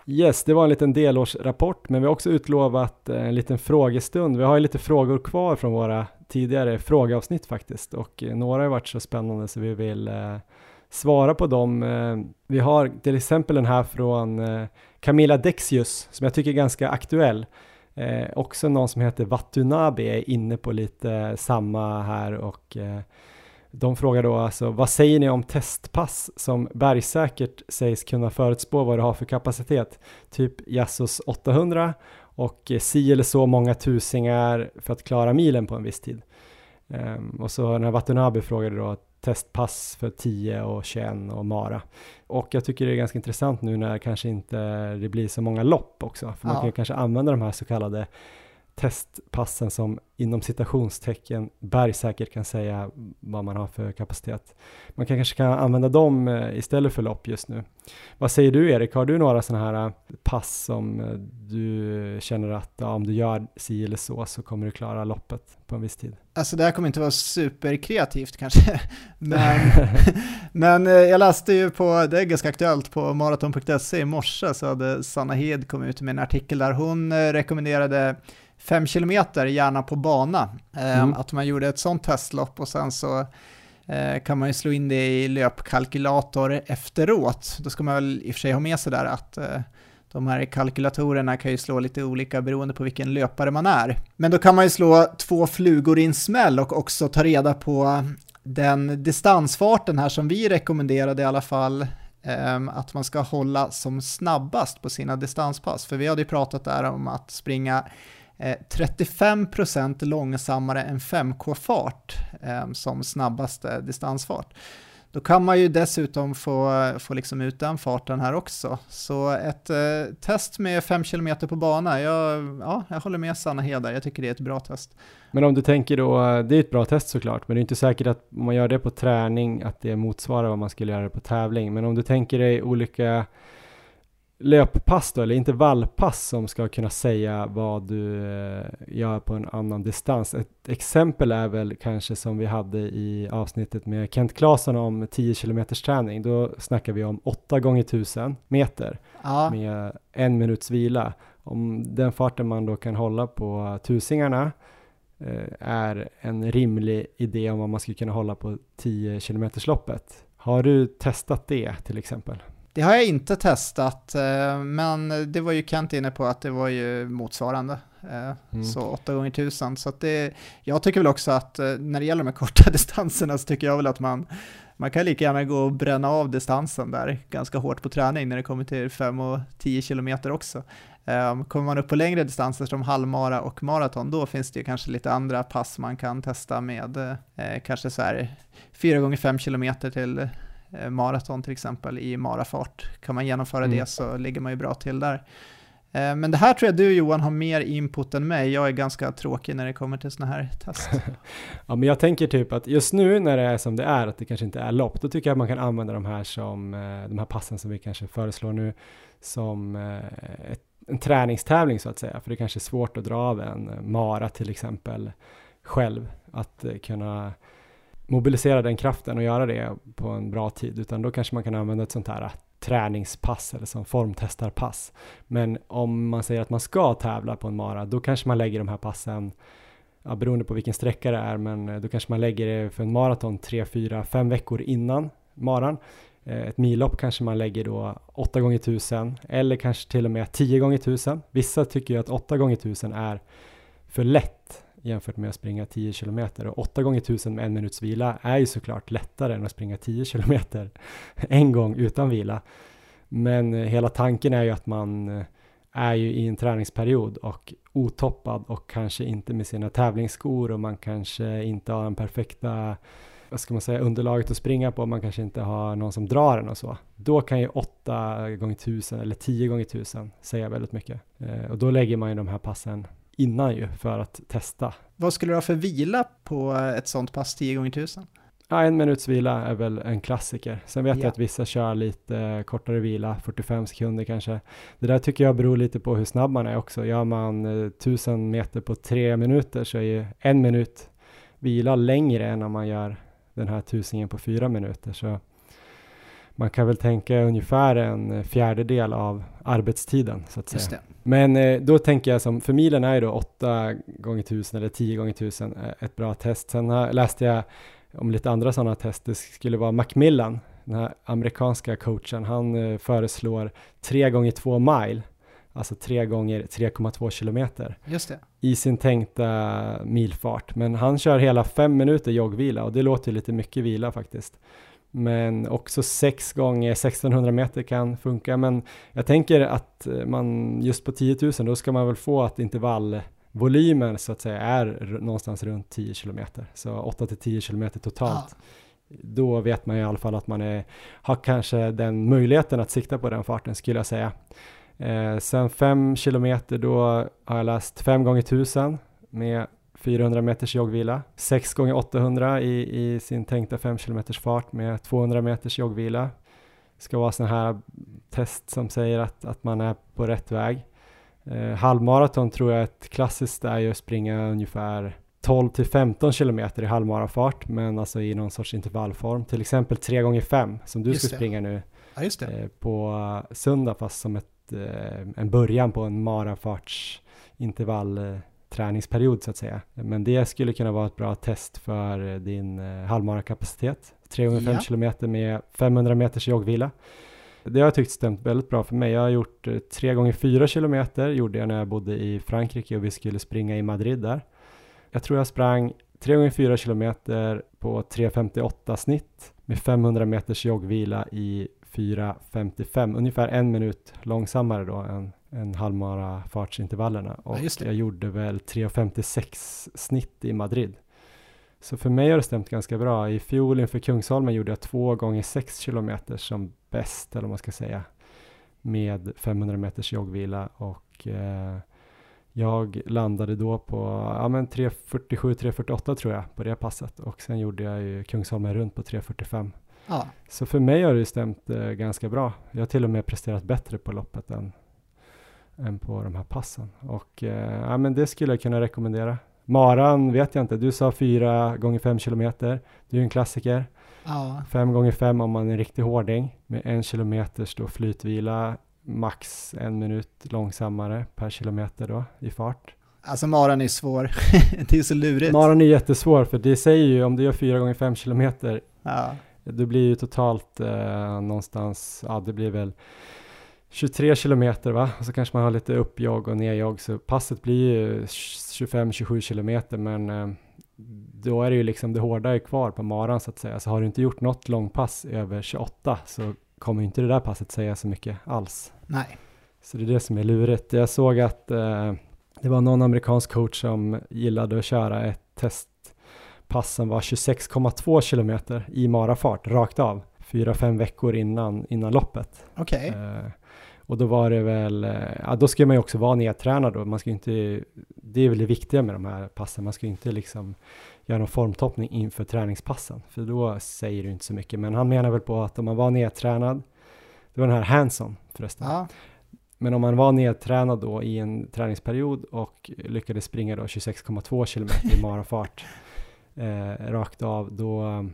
Yes, det var en liten delårsrapport, men vi har också utlovat eh, en liten frågestund. Vi har ju lite frågor kvar från våra tidigare frågeavsnitt faktiskt och eh, några har varit så spännande så vi vill eh, svara på dem. Eh, vi har till exempel den här från eh, Camilla Dexius som jag tycker är ganska aktuell. Eh, också någon som heter Watanabe är inne på lite samma här och eh, de frågar då alltså, vad säger ni om testpass som bergsäkert sägs kunna förutspå vad du har för kapacitet? Typ Jassos 800 och si eller så många tusingar för att klara milen på en viss tid. Ehm, och så när Watanabe frågade då att testpass för 10 och 21 och Mara. Och jag tycker det är ganska intressant nu när kanske inte det blir så många lopp också, för man kan ju kanske använda de här så kallade testpassen som inom citationstecken bergsäkert kan säga vad man har för kapacitet. Man kan kanske kan använda dem eh, istället för lopp just nu. Vad säger du Erik, har du några sådana här eh, pass som eh, du känner att ja, om du gör si eller så så kommer du klara loppet på en viss tid? Alltså det här kommer inte vara superkreativt kanske, men, men jag läste ju på, det är ganska aktuellt, på maraton.se i morse så hade Sanna Hed kommit ut med en artikel där hon rekommenderade fem kilometer, gärna på bana. Eh, mm. Att man gjorde ett sånt testlopp och sen så eh, kan man ju slå in det i löpkalkylator efteråt. Då ska man väl i och för sig ha med sig där att eh, de här kalkylatorerna kan ju slå lite olika beroende på vilken löpare man är. Men då kan man ju slå två flugor i en smäll och också ta reda på den distansfarten här som vi rekommenderade i alla fall att man ska hålla som snabbast på sina distanspass. För vi hade ju pratat där om att springa Eh, 35% långsammare än 5K-fart eh, som snabbaste distansfart. Då kan man ju dessutom få, få liksom ut den farten här också. Så ett eh, test med 5 km på bana, jag, ja, jag håller med Sanna Hedar, jag tycker det är ett bra test. Men om du tänker då, eh, det är ett bra test såklart, men det är inte säkert att om man gör det på träning att det motsvarar vad man skulle göra på tävling. Men om du tänker dig olika löppass då, eller intervallpass som ska kunna säga vad du eh, gör på en annan distans. Ett exempel är väl kanske som vi hade i avsnittet med Kent Claesson om 10 km träning. Då snackar vi om 8 gånger 1000 meter ja. med en minuts vila. Om den farten man då kan hålla på tusingarna eh, är en rimlig idé om vad man skulle kunna hålla på 10 km loppet. Har du testat det till exempel? Det har jag inte testat, eh, men det var ju Kent inne på att det var ju motsvarande. Eh, mm. Så 8 gånger 1000 Så det, jag tycker väl också att eh, när det gäller de här korta distanserna så tycker jag väl att man, Man kan lika gärna gå och bränna av distansen där ganska hårt på träning när det kommer till 5 och 10 kilometer också. Um, kommer man upp på längre distanser som halvmara och maraton, då finns det kanske lite andra pass man kan testa med eh, kanske så här 4 gånger 5 kilometer till maraton till exempel i marafart. Kan man genomföra mm. det så ligger man ju bra till där. Eh, men det här tror jag du Johan har mer input än mig. Jag är ganska tråkig när det kommer till sådana här test. ja, men jag tänker typ att just nu när det är som det är, att det kanske inte är lopp, då tycker jag att man kan använda de här som, eh, de här passen som vi kanske föreslår nu, som eh, ett, en träningstävling så att säga. För det kanske är svårt att dra av en mara till exempel själv. Att kunna mobilisera den kraften och göra det på en bra tid, utan då kanske man kan använda ett sånt här äh, träningspass eller som formtestarpass. Men om man säger att man ska tävla på en mara, då kanske man lägger de här passen, ja, beroende på vilken sträcka det är, men eh, då kanske man lägger det för en maraton 3, 4, 5 veckor innan maran. Eh, ett millopp kanske man lägger då 8 gånger 1000 eller kanske till och med 10 gånger 1000. Vissa tycker ju att 8 gånger 1000 är för lätt jämfört med att springa 10 kilometer. Och 8 gånger 1000 med en minuts vila är ju såklart lättare än att springa 10 kilometer en gång utan vila. Men eh, hela tanken är ju att man eh, är ju i en träningsperiod och otoppad och kanske inte med sina tävlingsskor och man kanske inte har den perfekta vad ska man säga, underlaget att springa på, man kanske inte har någon som drar en och så. Då kan ju 8 gånger 1000 eller 10 gånger 1000 säga väldigt mycket. Eh, och då lägger man ju de här passen innan ju för att testa. Vad skulle du ha för vila på ett sånt pass 10 gånger 1000 Ja, en minuts vila är väl en klassiker. Sen vet ja. jag att vissa kör lite kortare vila, 45 sekunder kanske. Det där tycker jag beror lite på hur snabb man är också. Gör man 1000 eh, meter på tre minuter så är ju en minut vila längre än om man gör den här tusingen på fyra minuter. Så man kan väl tänka ungefär en fjärdedel av arbetstiden så att säga. Men eh, då tänker jag som, för milen är ju då 8 gånger 1000 eller 10 gånger 1000 eh, ett bra test. Sen läste jag om lite andra sådana test. Det skulle vara Macmillan, den här amerikanska coachen. Han eh, föreslår 3 gånger 2 mile, alltså 3 gånger 3,2 kilometer. I sin tänkta milfart. Men han kör hela 5 minuter joggvila och det låter lite mycket vila faktiskt. Men också 6 gånger 1600 meter kan funka. Men jag tänker att eh, man just på 10 000 då ska man väl få att intervallvolymen så att säga är någonstans runt 10 kilometer. Så 8 till 10 kilometer totalt. Ah. Då vet man i alla fall att man är, har kanske den möjligheten att sikta på den farten skulle jag säga. Eh, sen 5 kilometer då har jag läst 5 gånger 1000 med 400 meters joggvila, 6 gånger 800 i, i sin tänkta 5 km fart med 200 meters joggvila. Det ska vara sådana här test som säger att, att man är på rätt väg. Eh, halvmaraton tror jag ett klassiskt är ju att springa ungefär 12 till 15 km i halvmarafart, men alltså i någon sorts intervallform. Till exempel 3 gånger 5 som du just ska det. springa nu ja, eh, på söndag, fast som ett, eh, en början på en marafartsintervall eh, träningsperiod så att säga. Men det skulle kunna vara ett bra test för din eh, halvmarakapacitet. 305 ja. kilometer med 500 meters joggvila. Det har jag tyckt stämt väldigt bra för mig. Jag har gjort 3 eh, gånger 4 kilometer gjorde jag när jag bodde i Frankrike och vi skulle springa i Madrid där. Jag tror jag sprang 3 gånger 4 kilometer på 3.58 snitt med 500 meters joggvila i 4.55, ungefär en minut långsammare då än en halvmara fartsintervallerna och ja, jag gjorde väl 3.56 snitt i Madrid. Så för mig har det stämt ganska bra. I fjol inför Kungsholmen gjorde jag två gånger 6 kilometer som bäst, eller vad man ska säga, med 500 meters joggvila och eh, jag landade då på ja, 3.47-3.48 tror jag på det passet och sen gjorde jag ju Kungsholmen runt på 3.45. Ja. Så för mig har det stämt eh, ganska bra. Jag har till och med presterat bättre på loppet än än på de här passen. Och eh, ja, men det skulle jag kunna rekommendera. Maran vet jag inte, du sa 4 gånger 5 kilometer. Det är ju en klassiker. Ja. 5 gånger 5 om man är en riktig hårding med en kilometers då flytvila, max en minut långsammare per kilometer då i fart. Alltså maran är svår, det är så lurigt. Maran är jättesvår för det säger ju om du gör 4 gånger 5 kilometer, ja. det blir ju totalt eh, någonstans, ja det blir väl 23 kilometer va, och så kanske man har lite uppjogg och nedjogg, så passet blir ju 25-27 kilometer, men eh, då är det ju liksom det hårda är kvar på maran så att säga. Så har du inte gjort något långpass över 28 så kommer inte det där passet säga så mycket alls. Nej. Så det är det som är lurigt. Jag såg att eh, det var någon amerikansk coach som gillade att köra ett testpass som var 26,2 kilometer i marafart rakt av, fyra, fem veckor innan, innan loppet. Okej. Okay. Eh, och då var det väl, eh, ja då ska man ju också vara nedtränad då, man ska inte, det är väl det viktiga med de här passen, man ska inte liksom göra någon formtoppning inför träningspassen, för då säger du inte så mycket. Men han menar väl på att om man var nedtränad, det var den här Hanson förresten, ja. Men om man var nedtränad då i en träningsperiod och lyckades springa då 26,2 km i marafart eh, rakt av, då,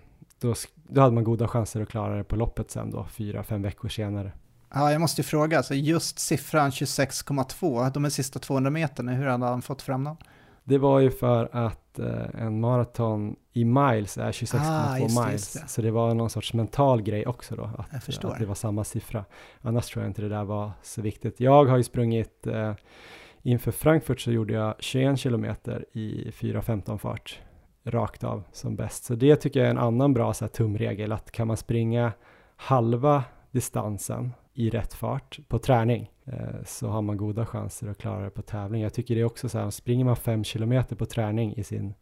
då, då hade man goda chanser att klara det på loppet sen då, fyra, fem veckor senare. Ja, jag måste ju fråga, alltså just siffran 26,2, de är sista 200 meterna, hur hade han fått fram den? Det var ju för att eh, en maraton i miles är 26,2 ah, miles. Det, det. Så det var någon sorts mental grej också då, att, att, det var samma siffra. Annars tror jag inte det där var så viktigt. Jag har ju sprungit, eh, inför Frankfurt så gjorde jag 21 kilometer i 4.15 fart, rakt av som bäst. Så det tycker jag är en annan bra så här, tumregel, att kan man springa halva distansen i rätt fart på träning eh, så har man goda chanser att klara det på tävling. Jag tycker det är också så här, springer man fem kilometer på träning i sin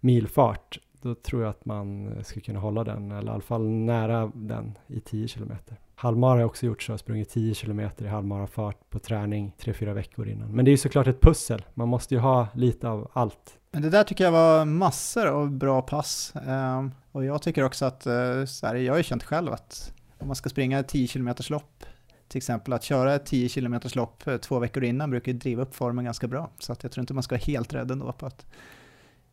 milfart, då tror jag att man ska kunna hålla den, eller i alla fall nära den i 10 kilometer. Halvmara har jag också gjort så, sprungit 10 kilometer i halvmarafart på träning 3-4 veckor innan. Men det är ju såklart ett pussel, man måste ju ha lite av allt. Men det där tycker jag var massor av bra pass. Ehm, och jag tycker också att, eh, så här, jag har ju känt själv att om man ska springa ett 10 km lopp, till exempel att köra ett 10 km lopp eh, två veckor innan brukar ju driva upp formen ganska bra. Så att jag tror inte man ska vara helt rädd ändå på att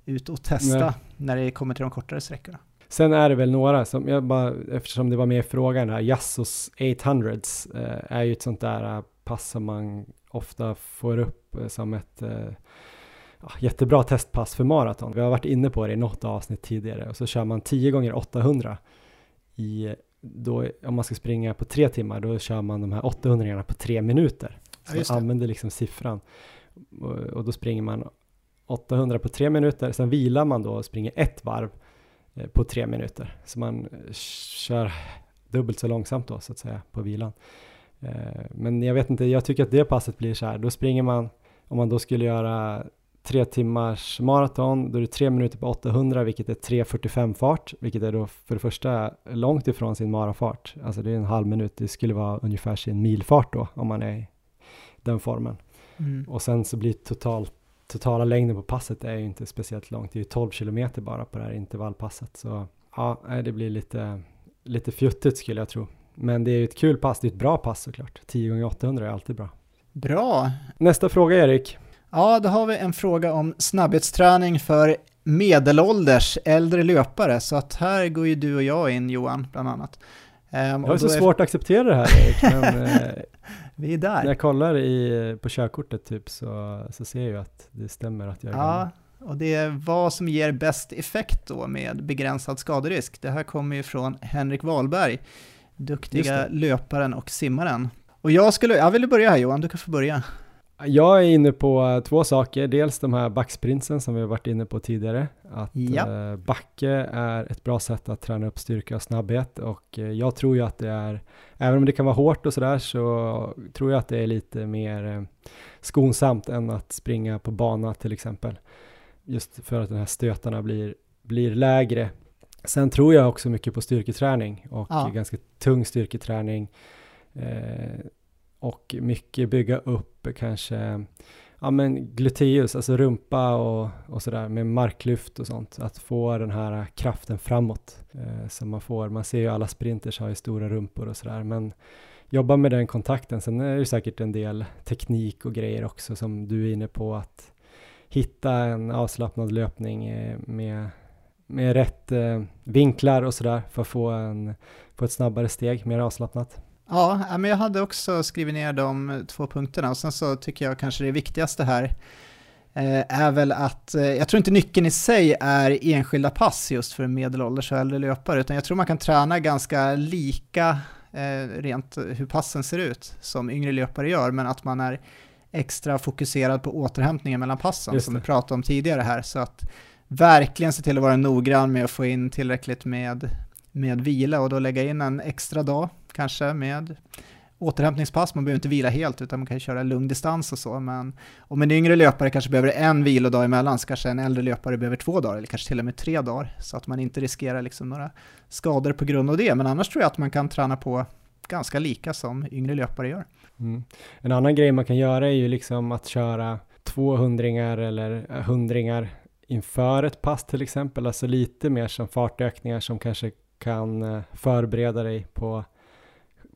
ut och testa Nej. när det kommer till de kortare sträckorna. Sen är det väl några som, jag bara, eftersom det var med i frågan här, Jassos 800s eh, är ju ett sånt där eh, pass som man ofta får upp eh, som ett eh, ja, jättebra testpass för maraton. Vi har varit inne på det i något avsnitt tidigare och så kör man 10 gånger 800 i då, om man ska springa på tre timmar, då kör man de här 800 på tre minuter. Så ja, man använder liksom siffran. Och, och, då springer man 800 på tre minuter, sen vilar man då och springer ett varv eh, på tre minuter. Så man eh, kör dubbelt så långsamt då, så att säga, på vilan. Eh, men jag vet inte, jag tycker att det passet blir så här, då springer man, om man då skulle göra tre timmars maraton, då är det tre minuter på 800, vilket är 3.45 fart, vilket är då för det första långt ifrån sin marafart. Alltså det är en halv minut, det skulle vara ungefär sin milfart då, om man är i den formen. Mm. Och sen så blir total, totala längden på passet är ju inte speciellt långt, det är ju 12 kilometer bara på det här intervallpasset. Så ja, det blir lite, lite fjuttigt skulle jag tro. Men det är ju ett kul pass, det är ett bra pass såklart. 10 gånger 800 är alltid bra. Bra! Nästa fråga Erik. Ja, då har vi en fråga om snabbhetsträning för medelålders äldre löpare. Så att här går ju du och jag in Johan, bland annat. Um, jag har så är... svårt att acceptera det här Erik, men eh, vi är där. när jag kollar i, på körkortet typ så, så ser jag ju att det stämmer att jag är Ja, och det är vad som ger bäst effekt då med begränsad skaderisk. Det här kommer ju från Henrik Wahlberg, duktiga löparen och simmaren. Och jag skulle, jag vill börja här Johan, du kan få börja. Jag är inne på två saker. Dels de här backsprinsen som vi har varit inne på tidigare. Att ja. Eh, backe är ett bra sätt att träna upp styrka och snabbhet och eh, jag tror ju att det är, även om det kan vara hårt och sådär så tror jag att det är lite mer eh, skonsamt än att springa på bana till exempel. Just för att de här stötarna blir, blir lägre. Sen tror jag också mycket på styrketräning och ja. ganska tung styrketräning. Eh, och mycket bygga upp kanske ja men gluteus, alltså rumpa och, och sådär med marklyft och sånt. Att få den här kraften framåt eh, som man får. Man ser ju alla sprinters har ju stora rumpor och sådär men jobba med den kontakten. Sen är det säkert en del teknik och grejer också som du är inne på att hitta en avslappnad löpning eh, med, med rätt eh, vinklar och sådär för att få, en, få ett snabbare steg, mer avslappnat. Ja, men jag hade också skrivit ner de två punkterna. Och sen så tycker jag kanske det viktigaste här eh, är väl att, eh, jag tror inte nyckeln i sig är enskilda pass just för medelålders och äldre löpare, utan jag tror man kan träna ganska lika eh, rent hur passen ser ut som yngre löpare gör, men att man är extra fokuserad på återhämtningen mellan passen som vi pratade om tidigare här, så att verkligen se till att vara noggrann med att få in tillräckligt med, med vila och då lägga in en extra dag kanske med återhämtningspass, man behöver inte vila helt utan man kan köra lugn distans och så. Men om en yngre löpare kanske behöver en vilodag emellan så kanske en äldre löpare behöver två dagar eller kanske till och med tre dagar så att man inte riskerar liksom några skador på grund av det. Men annars tror jag att man kan träna på ganska lika som yngre löpare gör. Mm. En annan grej man kan göra är ju liksom att köra 200 eller äh, hundringar inför ett pass till exempel, alltså lite mer som fartökningar som kanske kan äh, förbereda dig på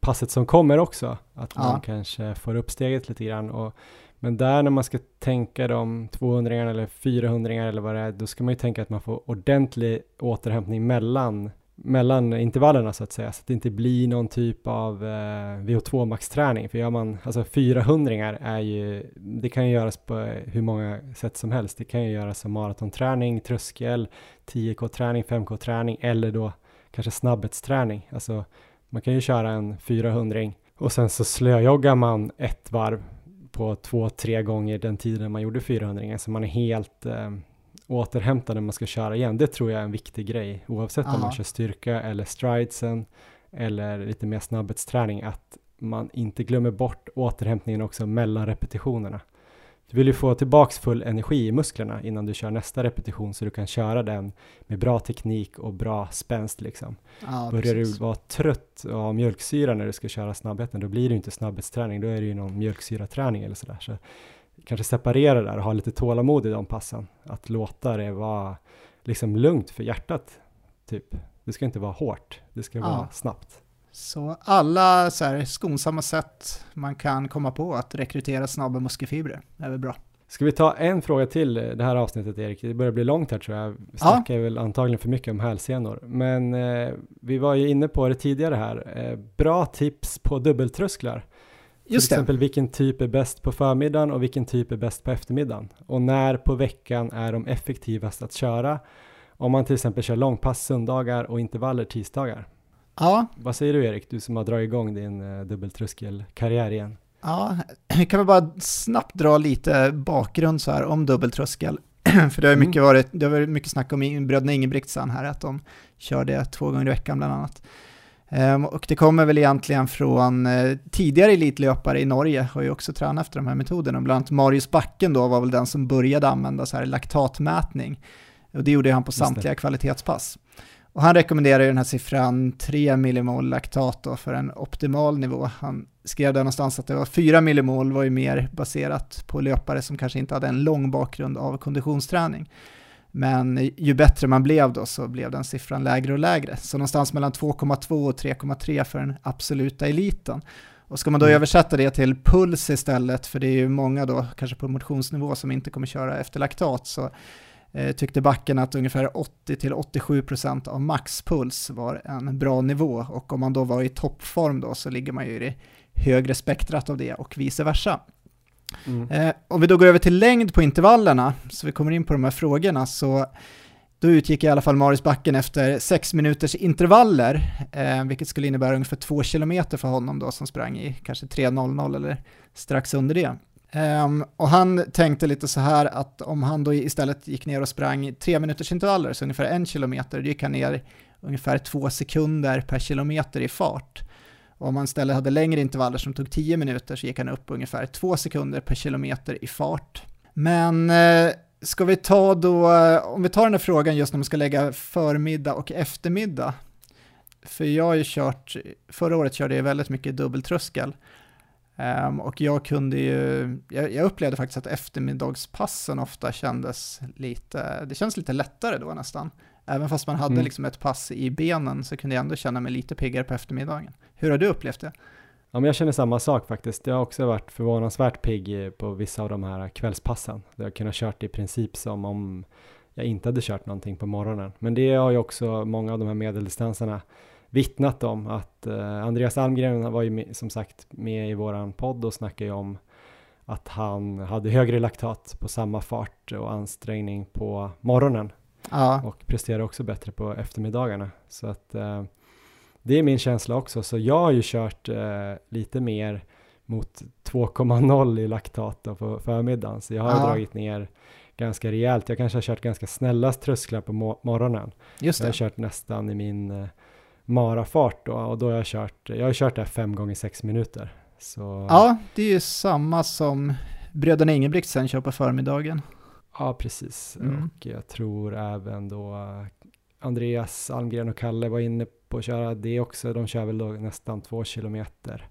passet som kommer också, att man ja. kanske får upp steget lite grann. Och, men där när man ska tänka de 200 eller 400 eller vad det är, då ska man ju tänka att man får ordentlig återhämtning mellan mellan intervallerna så att säga, så att det inte blir någon typ av eh, VO2 max-träning. För gör man, alltså 400 är ju, det kan ju göras på hur många sätt som helst. Det kan ju göras som maratonträning, tröskel, 10K-träning, 5K-träning eller då kanske snabbhetsträning. Alltså man kan ju köra en 400 och sen så slöjoggar man ett varv på två, tre gånger den tiden man gjorde 400 så man är helt eh, återhämtad när man ska köra igen. Det tror jag är en viktig grej oavsett Aha. om man kör styrka eller stridesen eller lite mer snabbhetsträning att man inte glömmer bort återhämtningen också mellan repetitionerna. Du vill ju få tillbaks full energi i musklerna innan du kör nästa repetition så du kan köra den med bra teknik och bra spänst liksom. Ja, Börjar precis. du vara trött av mjölksyra när du ska köra snabbheten, då blir det ju inte snabbhetsträning, då är det ju någon mjölksyraträning eller sådär. Så kanske separera där och ha lite tålamod i de passen. Att låta det vara liksom lugnt för hjärtat, typ. Det ska inte vara hårt, det ska ja. vara snabbt. Så alla så här skonsamma sätt man kan komma på att rekrytera snabba muskelfibrer är väl bra. Ska vi ta en fråga till det här avsnittet Erik? Det börjar bli långt här tror jag. Vi snackar ja. väl antagligen för mycket om hälsenor. Men eh, vi var ju inne på det tidigare här. Eh, bra tips på dubbeltrösklar. Just Till exempel vilken typ är bäst på förmiddagen och vilken typ är bäst på eftermiddagen. Och när på veckan är de effektivast att köra? Om man till exempel kör långpass söndagar och intervaller tisdagar. Ja. Vad säger du Erik, du som har dragit igång din uh, dubbeltröskelkarriär igen? Ja, kan vi bara snabbt dra lite bakgrund så här om dubbeltröskel. För det har, mycket mm. varit, det har varit mycket snack om bröderna Ingebrigtsen här, att de kör det två gånger i veckan bland annat. Um, och det kommer väl egentligen från uh, tidigare elitlöpare i Norge, har ju också tränat efter de här metoderna. Bland annat Marius Backen då var väl den som började använda så här laktatmätning. Och det gjorde han på samtliga kvalitetspass. Och han rekommenderar ju den här siffran 3 millimol laktat för en optimal nivå. Han skrev där någonstans att det var 4 millimol var ju mer baserat på löpare som kanske inte hade en lång bakgrund av konditionsträning. Men ju bättre man blev då så blev den siffran lägre och lägre. Så någonstans mellan 2,2 och 3,3 för den absoluta eliten. Och ska man då mm. översätta det till puls istället, för det är ju många då, kanske på motionsnivå, som inte kommer köra efter laktat, så tyckte backen att ungefär 80-87% av maxpuls var en bra nivå och om man då var i toppform då så ligger man ju i det högre spektrat av det och vice versa. Mm. Eh, om vi då går över till längd på intervallerna, så vi kommer in på de här frågorna, så då utgick i alla fall Marius Backen efter 6 minuters intervaller, eh, vilket skulle innebära ungefär 2 kilometer för honom då som sprang i kanske 3.00 eller strax under det. Um, och han tänkte lite så här att om han då istället gick ner och sprang tre minuters intervaller, så ungefär en kilometer, då gick han ner ungefär två sekunder per kilometer i fart. Och om han istället hade längre intervaller som tog tio minuter så gick han upp ungefär två sekunder per kilometer i fart. Men uh, ska vi ta då, om vi tar den här frågan just när man ska lägga förmiddag och eftermiddag, för jag har ju kört, förra året körde jag väldigt mycket dubbeltröskel. Um, och jag kunde ju, jag, jag, upplevde faktiskt att eftermiddagspassen ofta kändes lite, det känns lite lättare då nästan. Även fast man hade mm. liksom ett pass i benen så kunde jag ändå känna mig lite piggare på eftermiddagen. Hur har du upplevt det? Ja, men jag känner samma sak faktiskt. Jag har också varit förvånansvärt pigg på vissa av de här kvällspassen. Jag har kunnat kört i princip som om jag inte hade kört någonting på morgonen. Men det har ju också många av de här medeldistanserna vittnat om att eh, Andreas Almgren var ju med, som sagt med i våran podd och snackade ju om att han hade högre laktat på samma fart och ansträngning på morgonen ja. och presterade också bättre på eftermiddagarna. Så att eh, det är min känsla också, så jag har ju kört eh, lite mer mot 2,0 i laktat på förmiddagen, så jag har ja. dragit ner ganska rejält. Jag kanske har kört ganska snälla trösklar på mo morgonen. Just Jag har kört nästan i min eh, marafart då och då har jag kört, jag har kört det här fem gånger sex minuter. Så, Ja, det är ju samma som bröderna Ingebrigtsen kör på förmiddagen. ja, precis. Mm. Och jag tror även då eh, Andreas Almgren och Kalle var inne på att köra det också. De kör väl då nästan två kilometer.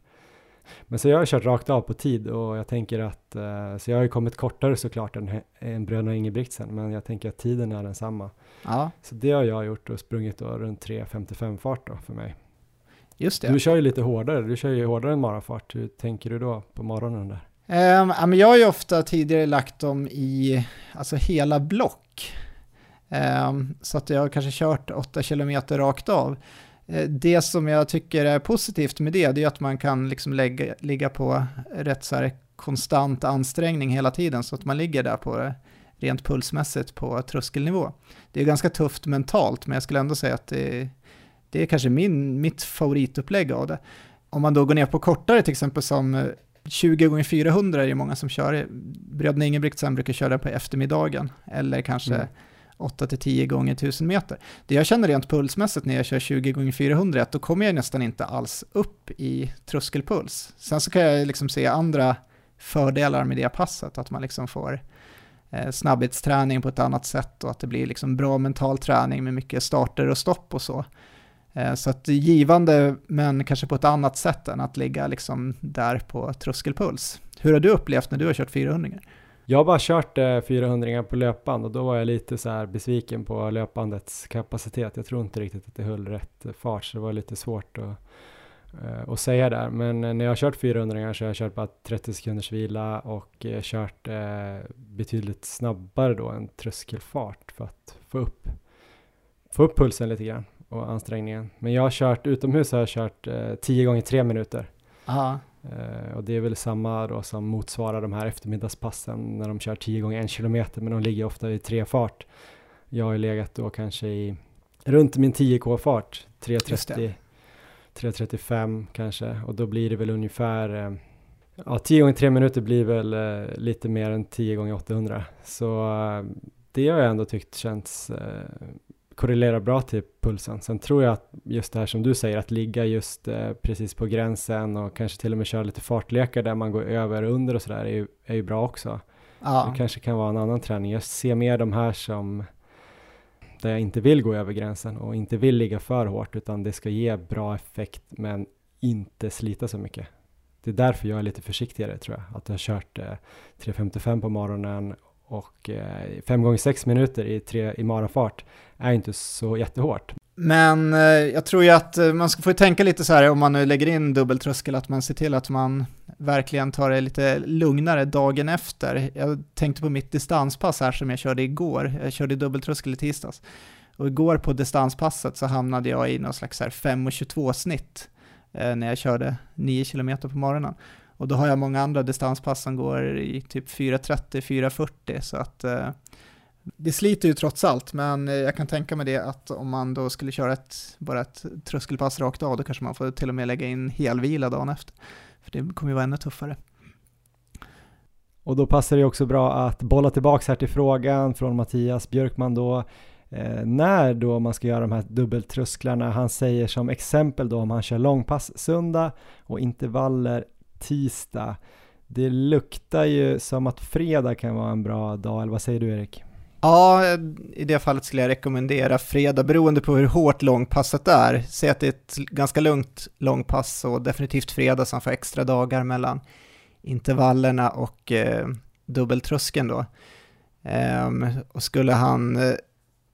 Men så jag har kört rakt av på tid och jag tänker att, eh, så jag har ju kommit kortare såklart än, än bröderna Ingebrigtsen, men jag tänker att tiden är densamma. Ja, Så det har jag gjort och sprungit då runt 3.55 fart då för mig. just det. Du kör ju lite hårdare, du kör ju hårdare än marafart. Hur tänker du då på morgonen där? Um, ja, men jag har ju ofta tidigare lagt dem i alltså hela block. Ehm, så att jag har kanske kört 8 kilometer rakt av. Eh, det som jag tycker är positivt med det, det är att man kan liksom lägga, ligga på rätt så här konstant ansträngning hela tiden, så att man ligger där på det rent pulsmässigt på tröskelnivå. Det är ganska tufft mentalt, men jag skulle ändå säga att det, det är kanske min, mitt favoritupplägg av det. Om man då går ner på kortare, till exempel som eh, 20 gånger 400 är det många som kör. Bröderna Ingebrigtsen brukar köra på eftermiddagen, eller kanske Mm. 8-10 gånger 1000 meter. Det jag känner rent pulsmässigt när jag kör 20 gånger 400 då kommer jag nästan inte alls upp i tröskelpuls. Sen så kan jag liksom se andra fördelar med det passet, att man liksom får eh, snabbhetsträning på ett annat sätt och att det blir liksom bra mental träning med mycket starter och stopp och så. Eh, så att det är givande, men kanske på ett annat sätt än att ligga liksom där på tröskelpuls. Hur har du upplevt när du har kört 400? Jag har bara kört eh, 400 på löpband och då var jag lite så här besviken på löpbandets kapacitet. Jag tror inte riktigt att det höll rätt fart så det var lite svårt att, eh, att säga där. Men eh, när jag har kört 400 så har jag kört bara 30 sekunders vila och eh, kört betydligt snabbare då än tröskelfart för att få upp, få upp pulsen lite grann och ansträngningen. Men jag har kört utomhus har jag kört 10 gånger 3 minuter. Aha. Eh, och det är väl samma då som motsvarar de här eftermiddagspassen när de kör 10 gånger en kilometer men de ligger ofta i tre fart. Jag har ju legat då kanske i runt min 10k-fart, Just 3.30, det. 3.35 kanske och då blir det väl ungefär eh, Ja, 10 gånger 3 minuter blir väl eh, lite mer än 10 gånger 800 så det har jag ändå tyckt känns korrelerar bra till pulsen. Sen tror jag att just det här som du säger, att ligga just eh, precis på gränsen och kanske till och med köra lite fartlekar där man går över och under och sådär är, ju- är ju bra också. ja. Det kanske kan vara en annan träning. Jag ser mer de här som där jag inte vill gå över gränsen och inte vill ligga för hårt utan det ska ge bra effekt men inte slita så mycket. Det är därför jag är lite försiktigare tror jag. Att jag har kört eh, 3.55 på morgonen och eh, 5 gånger 6 minuter i, tre, i marafart är inte så jättehårt. Men eh, jag tror ju att eh, man ska få tänka lite så här om man nu lägger in dubbeltröskel, att man ser till att man verkligen tar det lite lugnare dagen efter. Jag tänkte på mitt distanspass här som jag körde igår. Jag körde dubbeltröskel i tisdags. Och igår på distanspasset så hamnade jag i någon slags 5.22 snitt eh, när jag körde 9 km på morgonen. Och då har jag många andra distanspass som går i typ 4.30-4.40 så att eh, det sliter ju trots allt, men eh, jag kan tänka mig det att om man då skulle köra ett, bara ett tröskelpass rakt av, då kanske man får till och med lägga in helvila dagen efter. För det kommer ju vara ännu tuffare. Och då passar det också bra att bolla tillbaks här till frågan från Mattias Björkman då. Eh, när då man ska göra de här dubbeltrösklarna. Han säger som exempel då om han kör långpass söndag och intervaller tisdag. Det luktar ju som att fredag kan vara en bra dag, eller vad säger du Erik? Ja, i det fallet skulle jag rekommendera fredag, beroende på hur hårt långpasset är. Säg att det är ett ganska lugnt långpass och definitivt fredag så han får extra dagar mellan intervallerna och eh, dubbeltröskeln då. Ehm, och skulle han eh,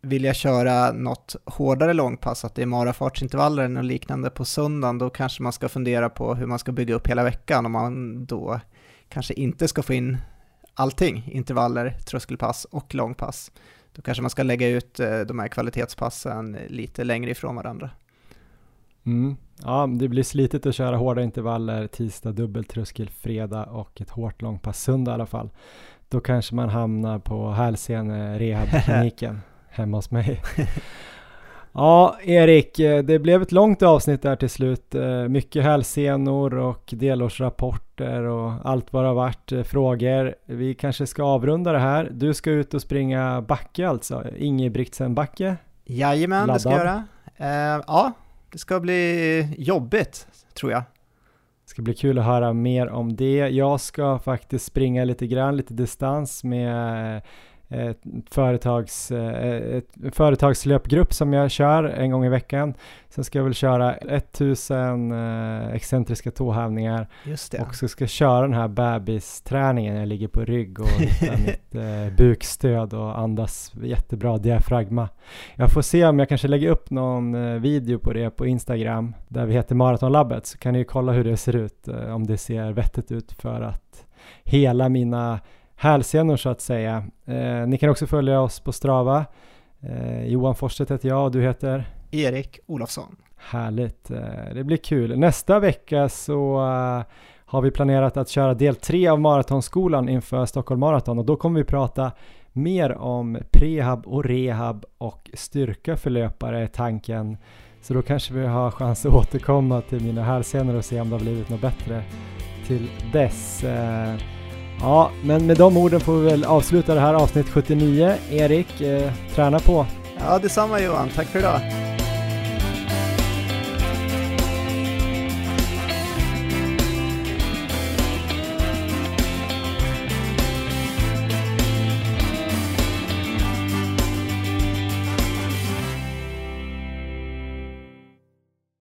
vilja köra något hårdare långpass, att det är marafartsintervaller och liknande på söndagen, då kanske man ska fundera på hur man ska bygga upp hela veckan om man då kanske inte ska få in allting, intervaller, tröskelpass och långpass. Då kanske man ska lägga ut eh, de här kvalitetspassen lite längre ifrån varandra. Mm. Ja, det blir slitigt att köra hårda intervaller tisdag, dubbeltröskel fredag och ett hårt långpass söndag i alla fall. Då kanske man hamnar på hälsene rehabkliniken hemma hos mig. Ja, Erik, eh, det blev ett långt avsnitt där till slut. Eh, mycket hälsenor och delårsrapporter och allt vad det har varit, eh, frågor. Vi kanske ska avrunda det här. Du ska ut och springa backe alltså, Ingebrigtsen-backe? Jajamän, Laddad. det ska jag göra. Uh, ja, det ska bli jobbigt, tror jag. Det ska bli kul att höra mer om det. Jag ska faktiskt springa lite grann, lite distans med ett företags, eh, ett företagslöpgrupp som jag kör en gång i veckan. Sen ska jag väl köra 1000 eh, excentriska tåhävningar och så ska jag köra den här bebisträningen. Jag ligger på rygg och hittar mitt eh, bukstöd och andas jättebra diafragma. Jag får se om jag kanske lägger upp någon video på det på Instagram där vi heter Maratonlabbet så kan ni kolla hur det ser ut om det ser vettigt ut för att hela mina hälsenor så att säga. Eh, ni kan också följa oss på Strava. Eh, Johan Forsstedt heter jag och du heter? Erik Olofsson. Härligt, eh, det blir kul. Nästa vecka så uh, har vi planerat att köra del tre av Maratonskolan inför Stockholm Marathon och då kommer vi prata mer om prehab och rehab och styrka för löpare är tanken. Så då kanske vi har chans att återkomma till mina hälsenor och se om det har blivit något bättre till dess. Ja, men med de orden får vi väl avsluta det här avsnitt 79. Erik, eh, träna på! Ja, detsamma Johan. Tack för idag!